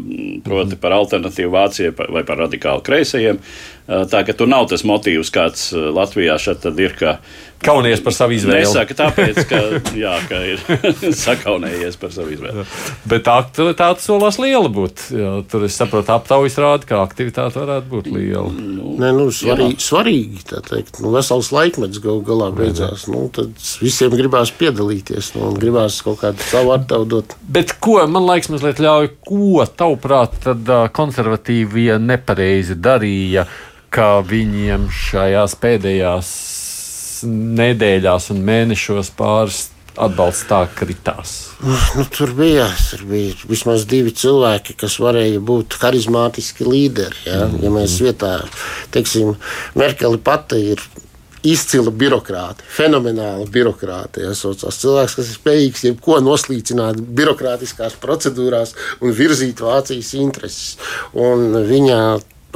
proti par alternatīvu Vācijai vai par radikāli kreisajiem. Uh, Tā ka tur nav tas motīvs, kāds Latvijā šeit ir. Ka
Kaunies par savu izvēli.
Nesaka tāpēc, ka, jā, ka ir sakaunējies par savu izvēli.
Bet tā aktivitāte solās liela būt. Jā, tur es saprotu, aptaujas rāda, ka aktivitāte varētu būt liela.
Nē, nu, svarīgi, svarīgi tā teikt. Nu, vesels laikmets gal galā beidzās. Nu, tad visiem gribās piedalīties nu, un gribās kaut kādu savu artavu dot.
Bet ko man liekas, mazliet ļauj, ko tavuprāt, tad konservatīvie nepareizi darīja, ka viņiem šajās pēdējās nedēļās un mēnešos pāris atbalsts tā kritās?
Nu, tur bija, tur bija vismaz divi cilvēki, kas varēja būt harizmātiski līderi. Ja, mm. ja mēs vietā, teiksim, Merkeli pati ir izcila birokrāta, fenomenāla birokrāta. Ja, saucās. cilvēks, kas ir spējīgs jebko noslīcināt birokrātiskās procedūrās un virzīt Vācijas intereses. Un viņa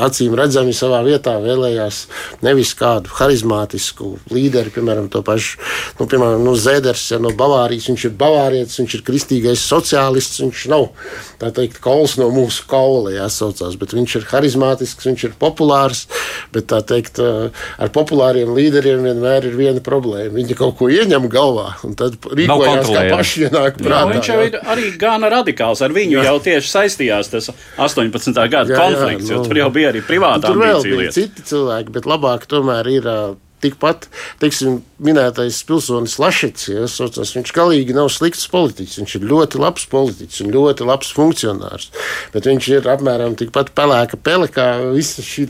acīm redzami savā vietā vēlējās nevis kādu harizmātisku līderi, piemēram, to pašu nu, piemēram, nu, Zēders ja, no Bavārijas. Viņš ir bavārietis, viņš ir kristīgais sociālists, viņš nav tā teikt, kols no mūsu kaula, jāsaucās, bet viņš ir harizmātisks, viņš ir populārs. Bet tā teikt, ar populāriem līderiem vienmēr ir viena problēma. Viņi kaut ko ieņem galvā un tad rīkojas kā paši ienāk prātā.
Jā, viņš jau ir arī gana radikāls. Ar viņu jā. jau tieši saistījās tas 18. gada jā, konflikts, jā, nu, jo tur jau bija arī privāta
ambīcija. Tur vēl bija citi cilvēki, bet labāk tomēr ir tikpat, teiksim, minētais pilsonis Lašets, ja, saucās, viņš galīgi nav slikts politiķis. Viņš ir ļoti labs politiķis un ļoti labs funkcionārs. Bet viņš ir apmēram tikpat pelēka pele kā visi šie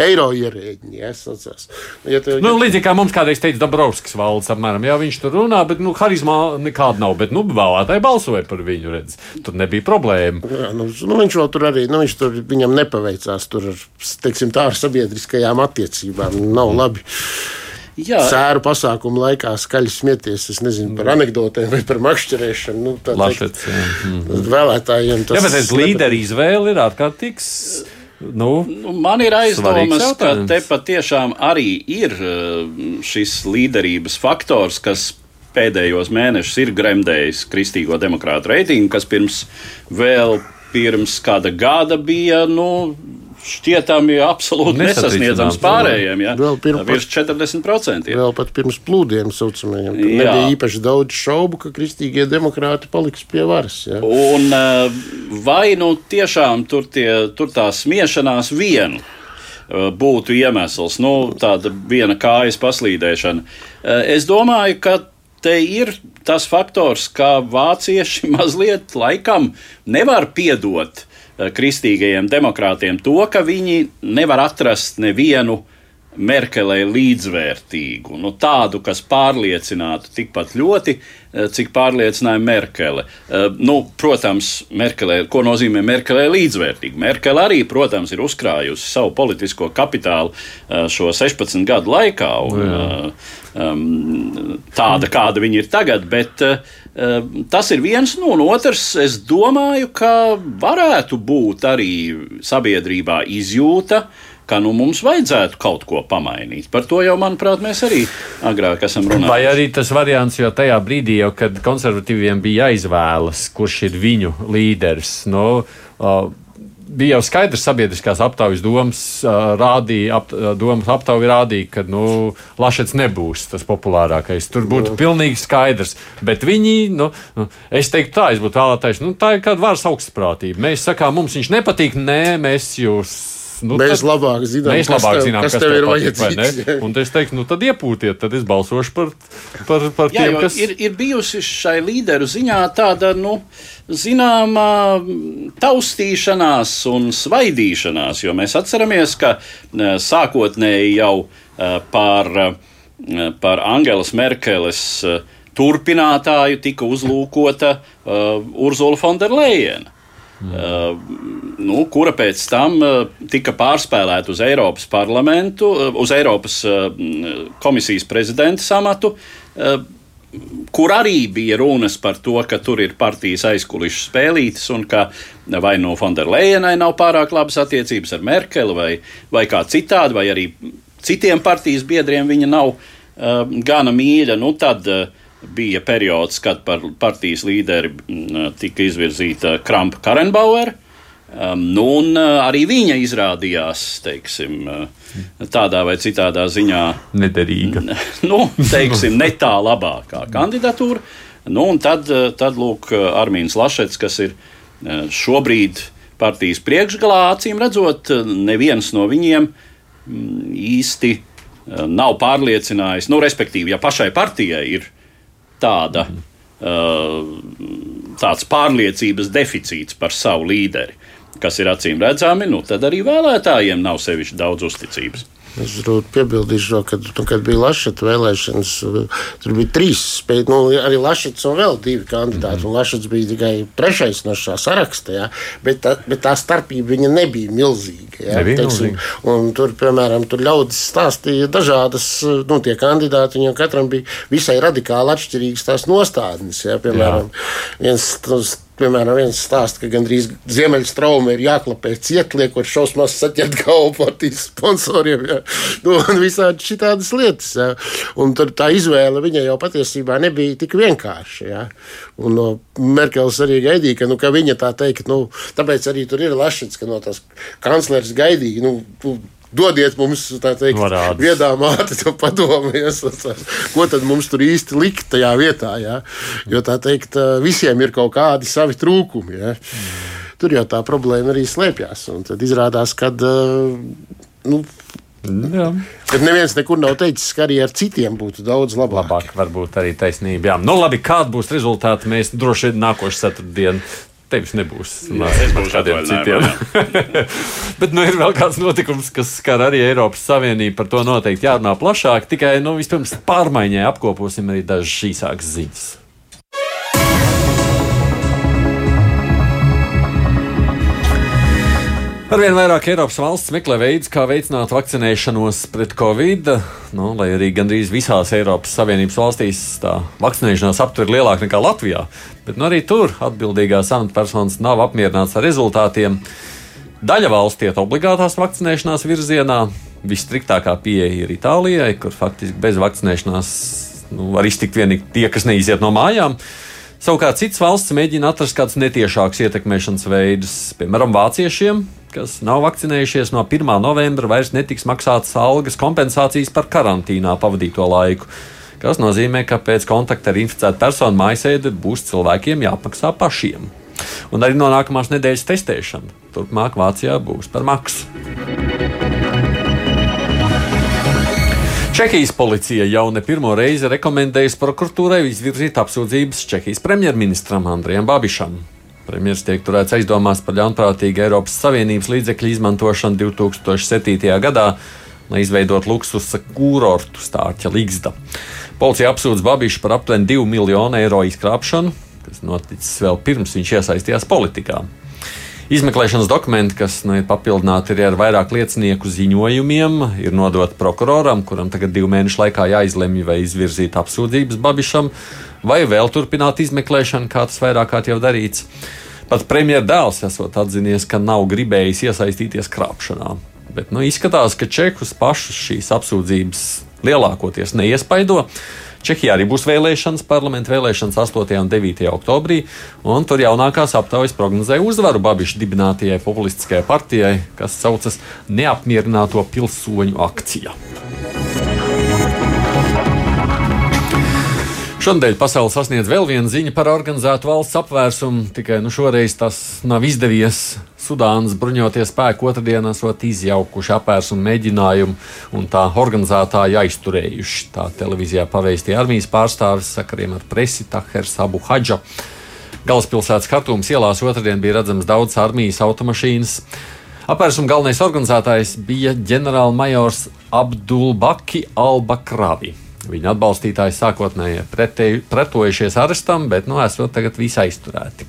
eiro ierēģi. Ja, saucās.
ja tev, nu, līdzīgi kā mums kādreiz teica Dabrovskis valsts, apmēram, jā, viņš tur runā, bet nu, harizmā nekāda nav. Bet nu, vēlētāji balsoja par viņu. Redz. Tur nebija problēma.
Jā, nu, nu, viņš vēl tur arī, nu, viņš tur viņam nepaveicās tur teiksim, tā ar sabiedriskajām attiecībām. Nav labi. Jā. Sēru pasākumu laikā skaļi smieties. Es nezinu par anekdotēm vai par makšķerēšanu. Nu,
Lašets, teikt,
mm. Vēlētājiem
tas ir. Jā, bet līderi izvēle ir ārkārtīgs. Nu,
nu, man ir aizdomas, ka te patiešām arī ir uh, šis līderības faktors, kas pēdējos mēnešus ir gremdējis kristīgo demokrātu reitingu, kas pirms vēl pirms kāda gada bija nu, šķietami absolūti nesasniedzams pārējiem. Ja? Vēl pirms, virs 40%.
Vēl pat pirms plūdiem saucamajiem. Nebija īpaši daudz šaubu, ka kristīgie demokrāti paliks pie varas. Ja?
Un eh, vai nu tiešām tur, tie, tur tā smiešanās vienu eh, būtu iemesls, nu, tāda viena kājas paslīdēšana. Eh, es domāju, ka te ir tas faktors, ka vācieši mazliet laikam nevar piedot kristīgajiem demokrātiem to, ka viņi nevar atrast nevienu Merkelē līdzvērtīgu, nu, tādu, kas pārliecinātu tikpat ļoti, eh, cik pārliecināja Merkele. Eh, nu, protams, Merkelē, ko nozīmē Merkelē līdzvērtīga? Merkele arī, protams, ir uzkrājusi savu politisko kapitālu šo 16 gadu laikā. Un, um, tāda, kāda viņi ir tagad. Bet uh, tas ir viens nu, otrs. Es domāju, ka varētu būt arī sabiedrībā izjūta. Ka nu, mums vajadzētu kaut ko pamainīt. Par to jau, manuprāt, mēs arī agrāk esam runājuši.
Vai arī tas variants, jo tajā brīdī, jau, kad konservatīviem bija jāizvēlas, kurš ir viņu līderis, nu, uh, bija jau skaidrs, sabiedriskās aptaujas domas rādīja, ap, domas aptauja rādīja, ka nu, Lašets nebūs tas populārākais. Tur būtu no. Pilnīgi skaidrs. Bet viņi, nu, nu, es teiktu, tā, es būtu vēlētājs, nu, tā ir kāda varas augstprātība. Mēs sakām, mums viņš nepatīk, nē, mēs jūs
nu, mēs tad, labāk zinām,
mēs labāk kas, zinām, kas, kas tev ir vajadzīgs. Un es teiktu, nu tad iepūtiet, tad es balsošu par, par, par Jā, tiem, kas.
Ir, ir bijusi šai līderu ziņā tāda, nu, zināmā taustīšanās un svaidīšanās, jo mēs atceramies, ka sākotnēji jau par, par Angelas Merkeles turpinātāju tika uzlūkota uh, Urzula Fonderleina. Uh, nu, kura pēc tam uh, tika pārspēlēta uz Eiropas parlamentu, uh, uz Eiropas uh, komisijas prezidenta amatu. Kur arī bija runas par to, ka tur ir partijas aizkulisku spēlītas un ka vai no Fonderlejenai nav pārāk labas attiecības ar Merkeli vai, vai kā citādi, vai arī citiem partijas biedriem viņa nav gana mīļa. Nu, tad, uh, bija periods, kad par partijas līderi mm, tika izvirzīta Krampa Karenbauer. Um, nu, un uh, arī viņa izrādījās teiksim, uh, tādā vai citādā ziņā
nederīga.
Nu, teiksim, ne tā labākā kandidatūra. Nu, tad, uh, tad lūk, Armīns Lašets, kas ir šobrīd partijas priekšgalā, acīm redzot, neviens no viņiem mm, īsti nav pārliecinājis, nu, respektīvi, ja pašai partijai ir tāda, uh, tāds pārliecības deficīts par savu līderi, kas ir acīm redzami, nu, tad arī vēlētājiem nav sevišķi daudz uzticības.
Es piebildīšu, ka, nu, kad bija Latvijas vēlēšanas, tur bija trīs, spēj, nu, arī Latvijas un vēl divi kandidāti. Mm -hmm. Latvijas bija tikai trešais no šā saraksta, jā, bet, tā, bet tā starpība nebija milzīga. Jā,
nebija teiksim, milzīga.
tur, piemēram, tur ļaudis stāstīja dažādas, nu, tie kandidāti, viņiem katram bija visai radikāli atšķirīgas tās nostādnes. Jā, piemēram, jā. viens tas Piemēram, viens stāsta, ka gandrīz ziemeļstrauma ir jāklapē ciet, liekot šausmās saķert galvu partijas sponsoriem. Ja? Nu, un visādi šitādas lietas. Ja? Un tur tā izvēle viņai jau patiesībā nebija tik vienkārša. Ja? Un no Merkels arī gaidīja, ka, nu, ka viņa tā teikt, nu, tāpēc arī tur ir Lašits, ka no tās kanclers gaidīja. Nu, Dodiet mums teikt, viedā māte, to padomājies, ko tad mums tur īsti likt tajā vietā. Ja? Jo tā teikt, visiem ir kaut kādi savi trūkumi. Ja? Tur jau tā problēma arī slēpjas. Tad izrādās, ka. Nu, Jā. Bet neviens nekur nav teicis, ka arī ar citiem būtu daudz labāk.
Labāk, varbūt arī taisnība. Jā. Nu, labi, kāda būs rezultāti? Mēs droši vien nākošais ceturtdien Tevis nebūs.
Jā, es būšu kādiem citiem.
Bet nu, ir vēl kāds notikums, kas skar arī Eiropas Savienību. Par to noteikti jārunā plašāk. Tikai nu, vispirms pārmaiņai apkoposim arī dažas īsākas ziņas. Arvien vairāk Eiropas valsts meklē veidus, kā veicināt vakcinēšanos pret covid. Nu, lai arī gandrīz visās Eiropas Savienības valstīs tā vakcinēšanās aptver lielāka nekā Latvijā, bet nu, arī tur atbildīgās amatpersonas nav apmierināts ar rezultātiem. Daļa valsts iet obligātās vakcinēšanās virzienā. Visstriktākā pieeja ir Itālijai, kur faktiski bez vakcinēšanās nu, var iztikt tikai tie, kas neiziet no mājām. Savukārt citas valsts mēģina atrast kādus netiešākus ietekmēšanas veidus, piemēram, vāciešiem kas nav vakcinējušies no 1. novembra, vairs netiks maksātas algas kompensācijas par karantīnā pavadīto laiku. Tas nozīmē, ka pēc kontakta ar inficētu personu mājasēdi būs cilvēkiem jāmaksā pašiem. Un arī no nākamās nedēļas testēšana turpmāk Vācijā būs par maksu. Čehijas policija jau ne pirmo reizi rekomendējusi prokuratūrai izvirzīt apsūdzības Čehijas premjerministram Andrijam Babišam. Premjerministrs tiek turēts aizdomās par ļaunprātīgu Eiropas Savienības līdzekļu izmantošanu 2007. gadā, lai izveidotu luksusa kūrortu stārķa Ligzda. Policija apsūdz Babišu par aptuveni 2 miljonu eiro izkrāpšanu, kas noticis vēl pirms viņš iesaistījās politikā. Izmeklēšanas dokumenti, kas nu, ir papildināti ar vairāk liecinieku ziņojumiem, ir nodoti prokuroram, kuram tagad divu mēnešu laikā jāizlemj, vai izvirzīt apsūdzības Babišam, vai vēl turpināt izmeklēšanu, kā tas vairāk kārt jau darīts. Pat premjeras dēls esot atzinies, ka nav gribējis iesaistīties krāpšanā. Bet nu, izskatās, ka Čehus pašus šīs apsūdzības lielākoties neiespaido. Čehijā arī būs vēlēšanas, parlamenta vēlēšanas 8. un 9. oktobrī, un tur jaunākās aptaujas prognozēja uzvaru Babiša dibinātajai populistiskajai partijai, kas saucas Neapmierināto pilsoņu akcija. Šonadēļ pasaule sasniedz vēl vienu ziņu par organizētu valsts apvērsumu, tikai nu, šoreiz tas nav izdevies. Sudānas bruņotie spēki otrdien esot izjaukuši apvērsumu mēģinājumu un tā organizētāji aizturējuši. Tā televīzijā paveistīja armijas pārstāvis sakariem ar presi Tahers Abu Hadža. Galvaspilsētas kartūmas ielās otrdien bija redzams daudz armijas automašīnas. Apvērsuma galvenais organizētājs bija ģenerālmajors Abdulbaki Albakravi. Viņa atbalstītāji sākotnēji pretojušies arestam, bet nu esot tagad visai aizturēti.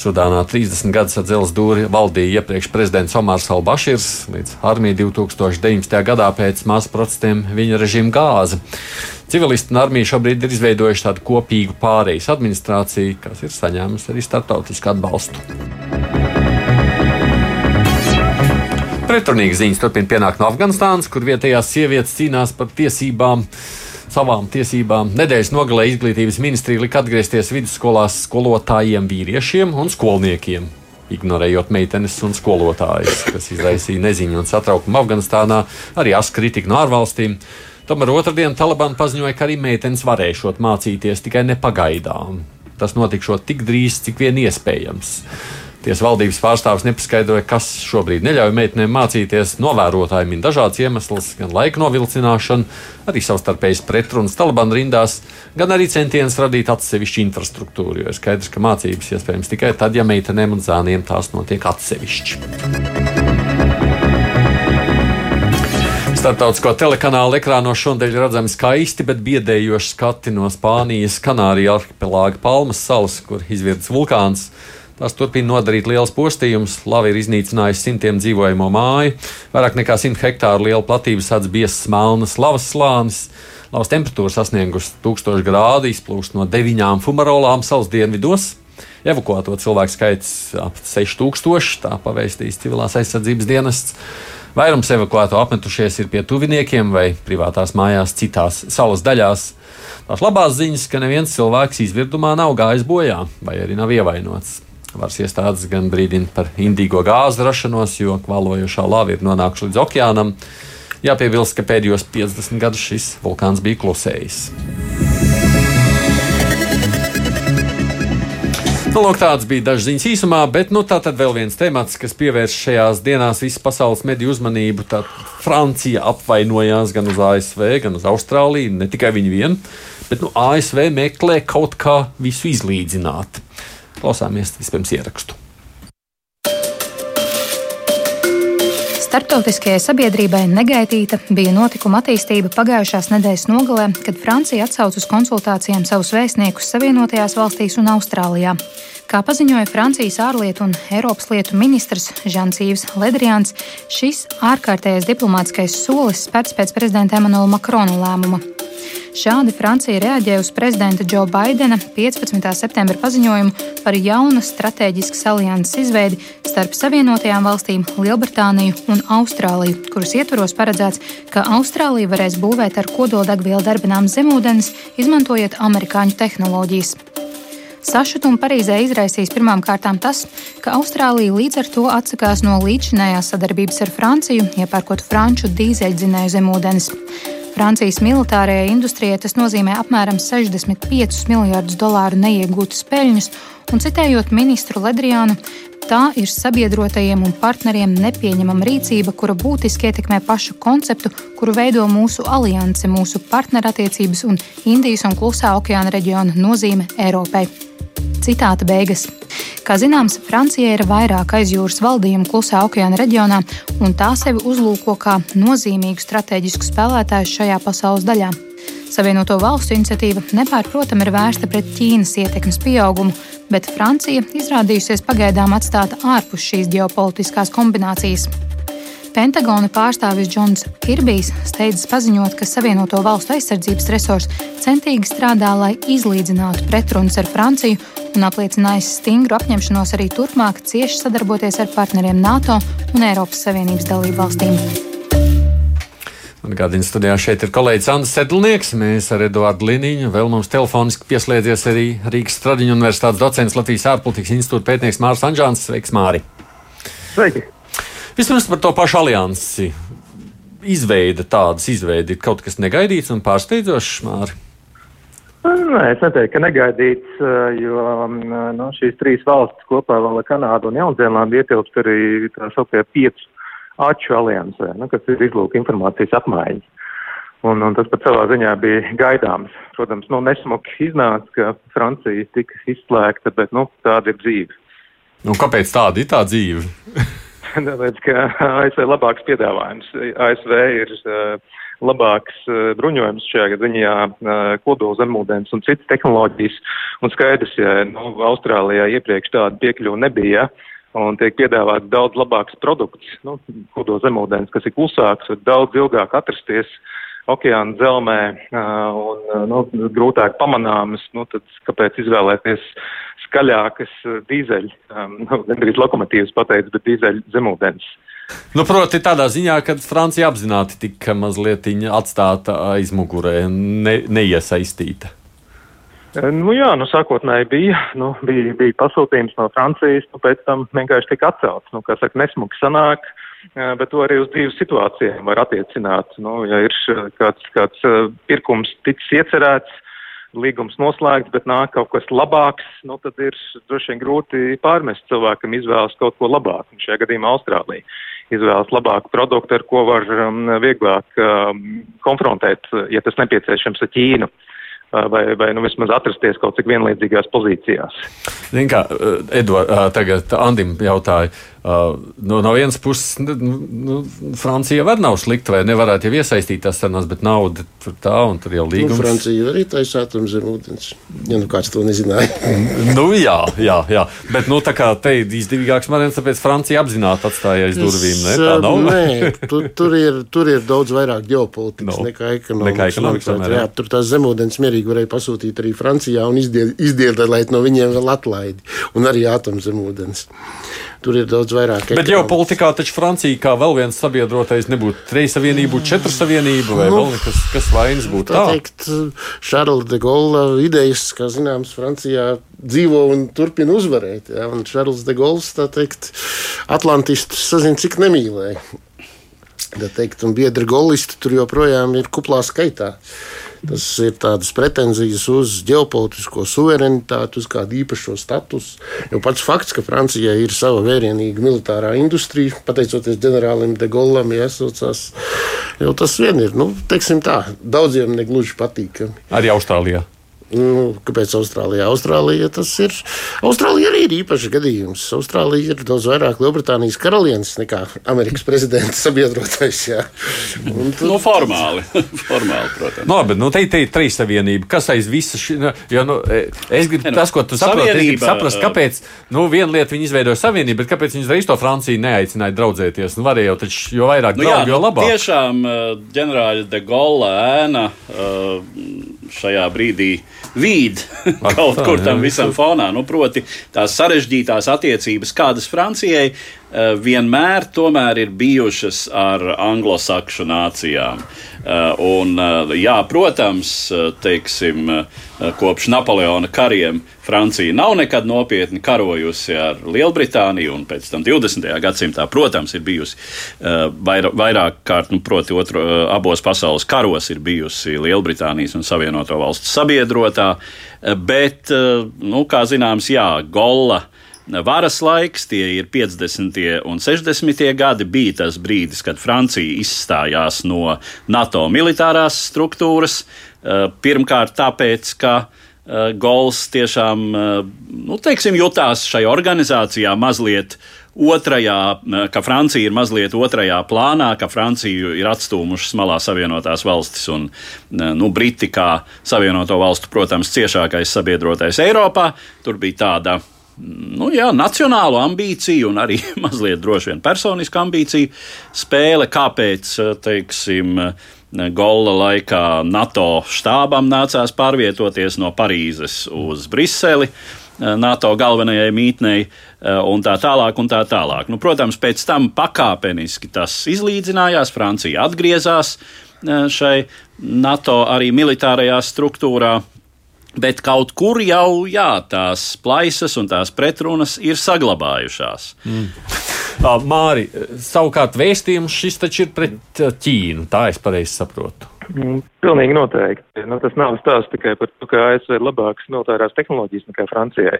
Sudānā 30 gadus ar dzelzceļa dūri valdīja iepriekš prezidents Omars Albašīrs, līdz armija 2019. gadā pēc masu protestiem viņa režīmu gāza. Civilisti un armija šobrīd ir izveidojuši tādu kopīgu pārejas administrāciju, kas ir saņēmusi arī starptautisku atbalstu. Pretrunīgas ziņas turpina pienākt no Afganistānas, kur vietējās sievietes cīnās par tiesībām savām tiesībām. Nedēļas nogalē izglītības ministrija lika atgriezties vidusskolās skolotājiem, vīriešiem un skolniekiem. Ignorējot meitenes un skolotājus, kas izraisīja neziņu un satraukumu Afganistānā, arī as kritiku no ārvalstīm. Tomēr otrdien Taliban paziņoja, ka arī meitenes varēšot mācīties tikai nepagaidām. Tas notikšot tik drīz, cik vien iespējams. Tiesa valdības pārstāvis nepaskaidroja, kas šobrīd neļauj meitenēm mācīties. Novērotāji min dažādas iemeslus, gan laika novilcināšanu, arī savstarpējas pretrunas Taliban rindās, gan arī centienus radīt atsevišķu infrastruktūru. Jo ir skaidrs, ka mācības iespējams tikai tad, ja meitenēm un zēniem tās notiek atsevišķi. Startautisko telekanālu ekrānos šodien redzami skaisti, bet biedējoši skati no Spānijas, Kanārijas arhipelāga Palmas salas, kur izvirts vulkāns. Tās turpina nodarīt liels postījumus. Lava ir iznīcinājusi simtiem dzīvojamo māju. Vairāk nekā 100 hektāru liela platība sadz biezs melnas lavas slānis. Lavas temperatūra sasniegusi 1000 grādu, izplūst no deviņām fumarolām salas dienvidos. Evakuēto cilvēku skaits ap 6000, tā pavēstīs civilās aizsardzības dienests. Vairums evakuēto apmetušies ir pie tuviniekiem vai privātās mājās citās salas daļās. Tās labās ziņas, ka neviens cilvēks izvirdumā nav gājis bojā vai arī nav ievainots. Varas iestādes gan brīdina par indīgo gāzu rašanos, jo kvalojošā lava ir nonākusi līdz okeānam. Jāpiebilst, ka pēdējos 50 gadus šis vulkāns bija klusējis. Nu, lūk, tāds bija dažs ziņas īsumā, bet nu, tā tad vēl viens temats, kas pievērš šajās dienās visas pasaules mediju uzmanību. Tad Francija apvainojās gan uz ASV, gan uz Austrāliju, ne tikai viņi vien, bet nu, ASV meklē kaut kā visu izlīdzināt. Klausāmies vispirms ierakstu.
Startautiskajai sabiedrībai negaitīta bija notikuma attīstība pagājušās nedēļas nogalē, kad Francija atsauca uz konsultācijām savus vēstniekus Savienotajās valstīs un Austrālijā. Kā paziņoja Francijas ārlietu un Eiropas lietu ministrs Žants-Yves Ledrians, šis ārkārtējais diplomātskais solis spērts pēc prezidenta Emanuela Makrona lēmuma. Šādi Francija reaģēja uz prezidenta Džo Baidena 15. septembra paziņojumu par jaunas strateģiskas alianses izveidi starp Savienotajām valstīm, Lielbritāniju un Austrāliju, kuras ietvaros paredzēts, ka Austrālija varēs būvēt ar kodoldegvielu darbinām zemūdens, izmantojot amerikāņu tehnoloģijas. Sašutumu Parīzē izraisīs pirmām kārtām tas, ka Austrālija līdz ar to atsakās no līdzinājās sadarbības ar Franciju, iepērkot franču dīzeļdzinēju zemūdens. Francijas militārajai industrijai tas nozīmē apmēram 65 miljardus dolāru neiegūtas peļņas, un citējot ministru Ledriānu, tā ir sabiedrotajiem un partneriem nepieņemama rīcība, kura būtiski ietekmē pašu konceptu, kuru veido mūsu alianse, mūsu partnerattiecības un Indijas un Klusā okeāna reģiona nozīme Eiropai. Citāta beigas. Kā zināms, Francija ir vairāk aizjūras valdījumu klusā okeāna reģionā, un tā sevi uzlūko kā nozīmīgu strateģisku spēlētāju šajā pasaules daļā. Savienoto valstu iniciatīva nepārprotami ir vērsta pret Ķīnas ietekmes pieaugumu, bet Francija izrādījusies pagaidām atstāta ārpus šīs ģeopolitiskās kombinācijas. Pentagona pārstāvis Džons Kirbijs steidzas paziņot, ka Savienoto valstu aizsardzības resursi centīgi strādā, lai izlīdzinātu pretrunas ar Franciju, un apliecinājis stingru apņemšanos arī turpmāk cieši sadarboties ar partneriem NATO un Eiropas Savienības dalību valstīm.
Gādījumā studijā šeit ir kolēģis Andris Sedlnieks. Mēs ar Eduardu Liniņu vēl mums telefoniski pieslēdzies arī Rīgas Stradiņu universitātes docents Latvijas ārpolitikas institūta pētnieks Mārs Anžāns. Sveiks, Māri!
Sveiki!
Vispirms par to pašu aliansi. Izveide tādas izveidi ir kaut kas negaidīts un pārsteidzošs, Māri.
Nē, es neteiktu, ka negaidīts, eh, jo mm, no, šīs trīs valstis kopā vēl ar Kanādu un Jaunzēlandi ietilpst arī tā saukie piecu aču aliansē, nu, kas ir izlūka informācijas apmaiņa. Un, un tas pat savā ziņā bija gaidāms. Protams, nu, nesmuki iznāca, ka Francija tika izslēgta, bet nu, tāda ir dzīve.
Nu, kāpēc tāda ir tā dzīve?
Tāpēc, ka ASV ir labāks piedāvājums. ASV ir uh, labāks uh, bruņojums šajā gadījumā, uh, kodola zemūdens un citas tehnoloģijas. Un skaidrs, ja nu, Austrālijā iepriekš tāda piekļuva nebija. Un tiek piedāvāts daudz labāks produkts, nu, kodola zemūdens, kas ir klusāks, var daudz ilgāk atrasties okeāna dzelmē uh, un nu, grūtāk pamanāmas. Nu, tad kāpēc izvēlēties skaļākas dīzeļu, nu, gandrīz lokomotīvas pateicis, bet dīzeļu zemūdens.
Nu, proti, tādā ziņā, ka Francija apzināti tika mazliet atstāta aizmugurē, ne, neiesaistīta.
Nu, jā, nu, sākotnēji bija, nu, bija, bija pasūtījums no Francijas, nu, pēc tam vienkārši tika atcelts. Nu, kā saka, nesmuki sanāk, eh, bet to arī uz dzīves situācijām var attiecināt. Nu, ja ir kāds, kāds pirkums ticis iecerēts, līgums noslēgts, bet nāk kaut kas labāks, nu, tad ir droši vien grūti pārmest cilvēkam izvēles kaut ko labāku. Šajā gadījumā Austrālija izvēlas labāku produktu, ar ko var um, vieglāk um, konfrontēt, ja tas nepieciešams ar Ķīnu. Vai, vai nu vismaz atrasties kaut cik vienlīdzīgās pozīcijās.
Zin kā, Edvard, uh, tagad Andim jautāja, no, no vienas puses, nu, nu, Francija var nav slikta, vai nevarētu jau iesaistīties sarunās, bet nauda tur tā un tur jau līgums.
Nu, Francija arī taisa atomu zem ūdens. Ja nu kāds to nezināja.
nu, jā, jā, jā. Bet nu, tā kā te ir izdevīgāks variants, tāpēc Francija apzināti atstāja aiz durvīm. Ne? Tā nav.
Nē, tur, tur, ir, tur ir daudz vairāk ģeopolitikas no. nekā ekonomikas. Nekā ekonomikas tomēr, jā. jā, tur tās zemūdens mierīgi varēja pasūtīt arī Francijā un izdiedēt no viņiem vēl atlaidi. Un arī atomu zemūdens. Tur ir daudz vairāk.
Bet jau politikā taču Francija kā vēl viens sabiedrotais nebūtu trīs savienību, četru savienību vai nu, vēl nekas, kas vainas būtu. Tā teikt,
Šarla de Gaulle idejas, kā zināms, Francijā dzīvo un turpina uzvarēt. Ja? Un Šarls de Gaulle, tā teikt, Atlantistus sazina, cik nemīlēja. Tā teikt, un biedri golisti tur joprojām ir kuplā skaitā. Tas ir tādas pretenzijas uz ģeopolitisko suverenitāti, uz kādu īpašo statusu. Jo pats fakts, ka Francijai ir sava vērienīga militārā industrija, pateicoties ģenerālim de Gaulam, iesaucās, jau tas vien ir, nu, teiksim tā, daudziem negluži patīkami.
Arī Austrālijā.
Nu, kāpēc Austrālijā? Austrālija tas ir. Austrālija arī ir īpašs gadījums. Austrālija ir daudz vairāk Lielbritānijas karalienes nekā Amerikas prezidenta sabiedrotais.
Tad... Nu, formāli, formāli, protams.
No, bet nu, te, te ir trīs savienība. Kas aiz visa šī? Nu, jo, nu, e, es gribu, ne, nu, tas, ko tu saproti, es gribu saprast, kāpēc. Nu, viena lieta viņi izveidoja savienību, bet kāpēc viņi uzreiz to Franciju neaicināja draudzēties? Nu, varēja jau taču, jo vairāk nu, draugu, jā, jo labāk.
Tiešām ģenerāļa de Gaulle ēna šajā brīdī vīd kaut kur tam visam fonā. Nu, proti, tās sarežģītās attiecības, kādas Francijai eh, vienmēr ir bijušas ar anglosakšu nācijām. Eh, un, eh, jā, protams, teiksim, kopš Napoleona kariem Francija nav nekad nopietni karojusi ar Lielbritāniju, un pēc tam 20. gadsimtā, protams, ir bijusi vairāk kārt, nu, proti, otro, abos pasaules karos ir bijusi Lielbritānijas un Savienoto valstu sabiedrotā, bet, nu, kā zināms, jā, Golla varas laiks, tie ir 50. un 60. gadi, bija tas brīdis, kad Francija izstājās no NATO militārās struktūras. Pirmkārt, tāpēc, ka Gols tiešām nu, teiksim, jutās šai organizācijā mazliet otrajā, ka Francija ir mazliet otrajā plānā, ka Franciju ir atstūmušas malā Savienotās valstis un nu, Briti kā Savienoto valstu, protams, ciešākais sabiedrotais Eiropā. Tur bija tāda nu, jā, nacionālu ambīciju un arī mazliet droši vien personisku ambīciju spēle, kāpēc, teiksim, Gola laikā NATO štābam nācās pārvietoties no Parīzes uz Briseli. NATO galvenajai mītnei un tā tālāk. Un tā tālāk. Nu, protams, pēc tam pakāpeniski tas izlīdzinājās. Francija atgriezās šai NATO arī militārajā struktūrā. Bet kaut kur jau jā, tās plaisas un tās pretrunas ir saglabājušās. Mm.
Māri, savukārt vēstījums šis taču ir pret Ķīnu, tā es pareizi saprotu.
Mm, pilnīgi noteikti. Nu, tas nav stāsts tikai par to, ka ASV ir labākas militārās tehnoloģijas nekā Francijai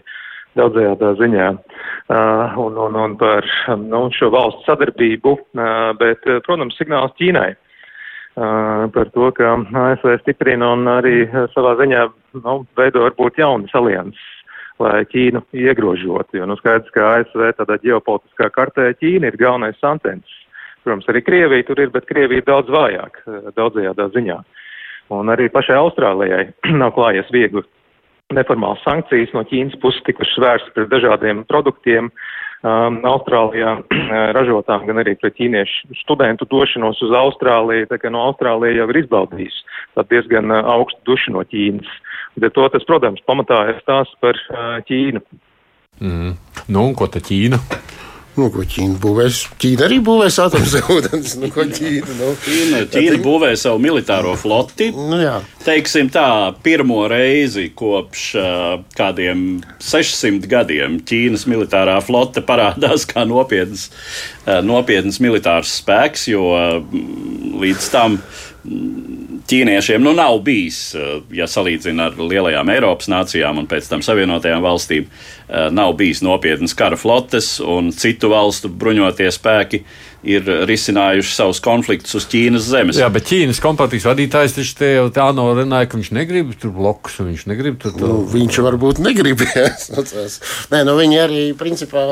daudzajā ziņā uh, un, un, un par nu, šo valstu sadarbību, uh, bet, protams, signāls Ķīnai. Uh, par to, ka ASV stiprina un arī savā ziņā nu, veido varbūt jaunas alianses, lai Ķīnu iegrožotu. Jo nu, skaidrs, ka ASV tādā ģeopolitiskā kartē Ķīna ir galvenais sancensis. Protams, arī Krievija tur ir, bet Krievija ir daudz vājāk daudzajādā ziņā. Un arī pašai Austrālijai nav klājies viegli neformāls sankcijas no Ķīnas puses tikušas vērstas pret dažādiem produktiem, uh, um, Austrālijā ražotām, gan arī pret ķīniešu studentu došanos uz Austrāliju. Tā kā no Austrālija jau ir izbaudījis diezgan uh, augstu dušu no Ķīnas. Bet to tas, protams, pamatā ir stāsts par uh, Ķīnu.
Mm. Nu, un ko ta Ķīna?
Nu, ko Ķīna būvēs? Ķīna arī būvēs atomzemūdens. Nu,
Ķīna, nu. Ķīna, Ķīna būvē savu militāro floti.
Nu, jā.
Teiksim tā, pirmo reizi kopš kādiem 600 gadiem Ķīnas militārā flote parādās kā nopietns, nopietns militārs spēks, jo līdz tam ķīniešiem nu, nav bijis, ja salīdzina ar lielajām Eiropas nācijām un pēc tam Savienotajām valstīm, nav bijis nopietnas kara flotes un citu valstu bruņotie spēki ir risinājuši savus konfliktus uz Ķīnas zemes.
Jā, bet Ķīnas kompānijas vadītājs taču te jau tā norunāja, ka viņš negrib tur blokus, un viņš negrib tur.
Nu, viņš varbūt negrib. Nē, nu viņi arī, principā,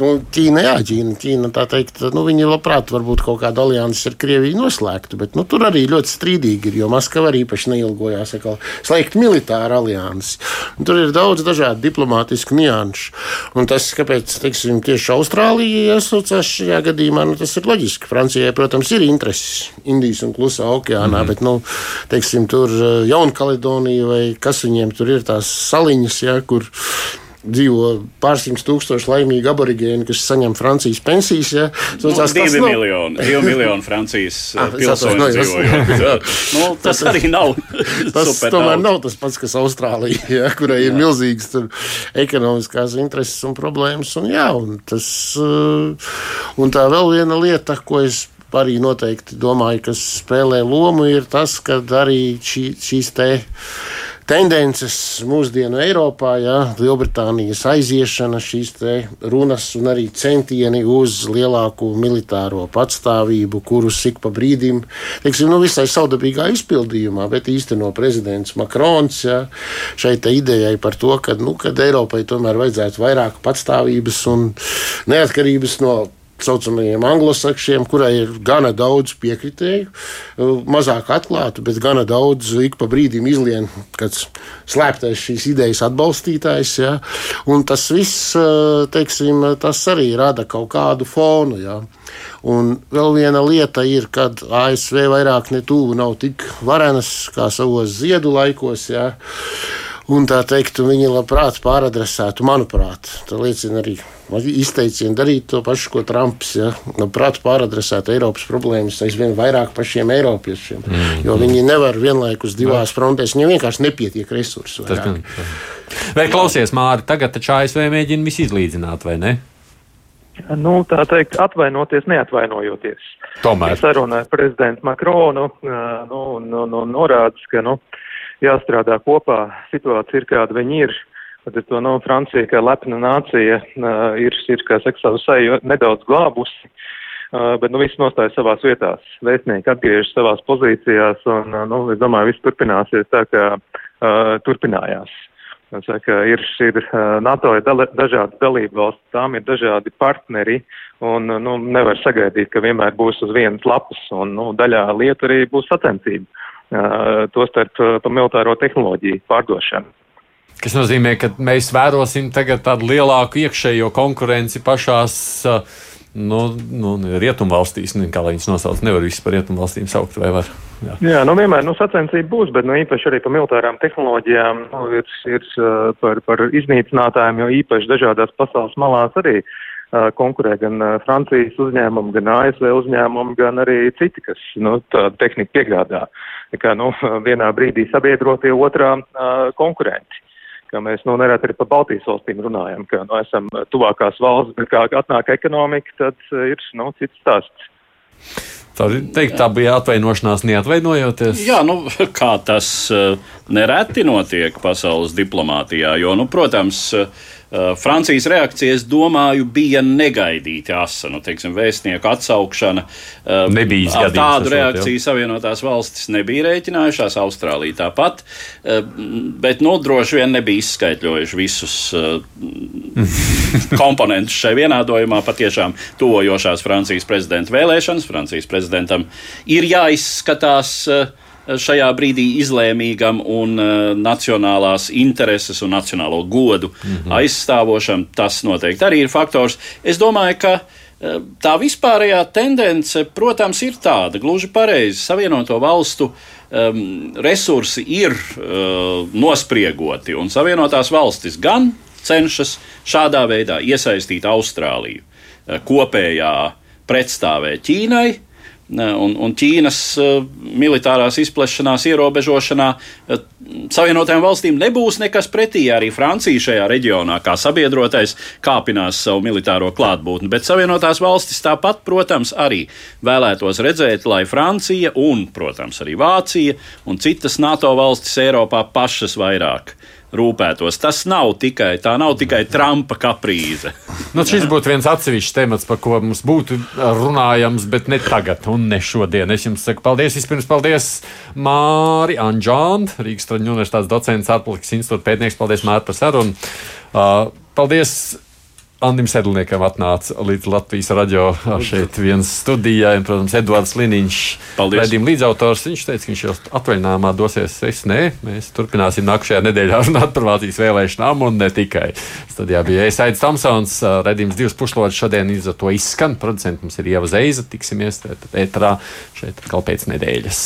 nu, Ķīna, jā, Ķīna, Ķīna tā teikt, nu viņi labprāt varbūt kaut kādu aliansi ar Krieviju noslēgtu, bet nu, tur arī ļoti strīdīgi ir, jo Maskava arī īpaši neilgojās atkal slēgt militāru aliansi. Un tur ir daudz dažādu diplomātisku nianšu. Un tas, kāpēc, teiksim, tieši Austrālija iesaucās šajā gadījumā, nu, tas ir loģiski. Francijai, protams, ir intereses Indijas un Klusā okeānā, mm bet, nu, teiksim, tur eh, Jaunkaledonija vai kas viņiem tur ir tās saliņas, ja, kur dzīvo pārsimts tūkstoši laimīgi aborigēni, kas saņem Francijas pensijas. Ja,
nu, tas divi nav... miljoni, divi miljoni Francijas ah, pilsoņu dzīvo. nu, tas arī nav.
tas tomēr nav tas pats, kas Austrālija, ja, kurai ir jā. milzīgas tur, ekonomiskās intereses un problēmas. Un, jā, un, tas, uh, un tā vēl viena lieta, ko es arī noteikti domāju, kas spēlē lomu, ir tas, ka arī šī, šīs te tendences mūsdienu Eiropā, ja, Lielbritānijas aiziešana, šīs runas un arī centieni uz lielāku militāro patstāvību, kurus ik pa brīdim, teiksim, nu, visai saudabīgā izpildījumā, bet īsteno prezidents Makrons ja, šai idejai par to, ka nu, Eiropai tomēr vajadzētu vairāk patstāvības un neatkarības no saucamajiem anglosakšiem, kurai ir gana daudz piekritēju, mazāk atklātu, bet gana daudz ik pa brīdim izlien kāds slēptais šīs idejas atbalstītājs. Ja? Un tas viss, teiksim, tas arī rada kaut kādu fonu. Ja? Un vēl viena lieta ir, kad ASV vairāk ne tuvu nav tik varenas kā savos ziedu laikos. Ja? Un tā teikt, viņi labprāt pāradresētu, manuprāt, tā liecina arī izteicieni darīt to pašu, ko Trumps. Ja? Labprāt pāradresēt Eiropas problēmas aizvien vairāk pašiem Eiropiešiem. Mm. Jo viņi nevar vienlaikus divās Jā. frontēs, viņiem vienkārši nepietiek resursu.
Vai klausies, Māri, tagad taču ASV mēģina visu izlīdzināt, vai ne?
Nu, tā teikt, atvainoties, neatvainojoties.
Tomēr.
Sarunā ar prezidentu Makronu nu, nu, nu, norādes, ka nu, jāstrādā kopā, situācija ir kāda viņa ir. Tad to no nu, Francija, kā lepna nācija, ir, ir kā saka, savu seju nedaudz glābusi, bet nu viss nostāja savās vietās. Vēstnieki atgriežas savās pozīcijās un, nu, es domāju, viss turpināsies tā, kā uh, turpinājās. Saka, ir, ir NATO ir dala, dažādas dalību valsts, tām ir dažādi partneri, un nu, nevar sagaidīt, ka vienmēr būs uz vienas lapas, un nu, daļā lieta arī būs sacensība tostarp pa militāro tehnoloģiju pārdošanu.
Tas nozīmē, ka mēs vērosim tādu lielāku iekšējo konkurenci pašās nu, nu, rietumvalstīs. Nu, kā lai viņas nosauc, nevar visu par rietumvalstīm saukt, vai var?
Jā, Jā nu vienmēr nu, sacensība būs, bet nu, īpaši arī par militārām tehnoloģijām nu, ir, ir par, par iznīcinātājiem, jo īpaši dažādās pasaules malās arī uh, konkurē gan Francijas uzņēmumi, gan ASV uzņēmumi, gan arī citi, kas nu, tādu tehniku piegādā. Kā, nu, vienā brīdī sabiedrotie otrā konkurenti. Kā mēs nu, nereti arī par Baltijas valstīm runājam, ka nu, esam tuvākās valsts, bet kā atnāk ekonomika, tad ir nu, cits stāsts.
Tā, teikt, tā bija atvainošanās, neatvainojoties.
Jā, nu, kā tas nereti notiek pasaules diplomātijā. Jo, nu, protams, Eh, Francijas reakcija, es domāju, bija negaidīta asa. Nu, teiksim, vēstnieku atsaukšana.
Eh, nebija
ar tādu reakciju jau. Savienotās valstis nebija rēķinājušās, Austrālija tāpat. Eh, bet, nu, droši vien nebija izskaidrojuši visus komponentus šai vienādojumā. Patiešām tuvojošās Francijas prezidenta vēlēšanas. Francijas prezidentam ir jāizskatās šajā brīdī izlēmīgam un uh, nacionālās intereses un nacionālo godu mm -hmm. aizstāvošam. Tas noteikti arī ir faktors. Es domāju, ka uh, tā vispārējā tendence, protams, ir tāda gluži pareizi. Savienoto valstu um, resursi ir uh, nospriegoti, un Savienotās valstis gan cenšas šādā veidā iesaistīt Austrāliju uh, kopējā pretstāvē Ķīnai un, un Ķīnas militārās izplešanās ierobežošanā Savienotajām valstīm nebūs nekas pretī. Arī Francija šajā reģionā, kā sabiedrotais, kāpinās savu militāro klātbūtni. Bet Savienotās valstis tāpat, protams, arī vēlētos redzēt, lai Francija un, protams, arī Vācija un citas NATO valstis Eiropā pašas vairāk rūpētos. Tas nav tikai, tā nav tikai Trumpa kaprīze.
nu, šis būtu viens atsevišķs temats, par ko mums būtu runājams, bet ne tagad un ne šodien. Es jums saku paldies. Vispirms paldies Māri Anģānu, Rīgas Traģiņu universitātes docents, ārpolitikas institūta pētnieks. Paldies, Mārta, par sarunu. Uh, paldies! Andim Sedlniekam atnāca līdz Latvijas radio šeit viens studijā. Un, protams, Edvards Liniņš, redzījuma līdzautors, viņš teica, ka viņš jau atvaļinājumā dosies. Es nē, mēs turpināsim nākamajā nedēļā runāt par Vācijas vēlēšanām un ne tikai. Studijā bija Esaits Tomsons, redzījums divas pušlodes šodien līdz ar to izskan. Producents mums ir Ieva Zeiza, tiksimies ētrā šeit atkal pēc nedēļas.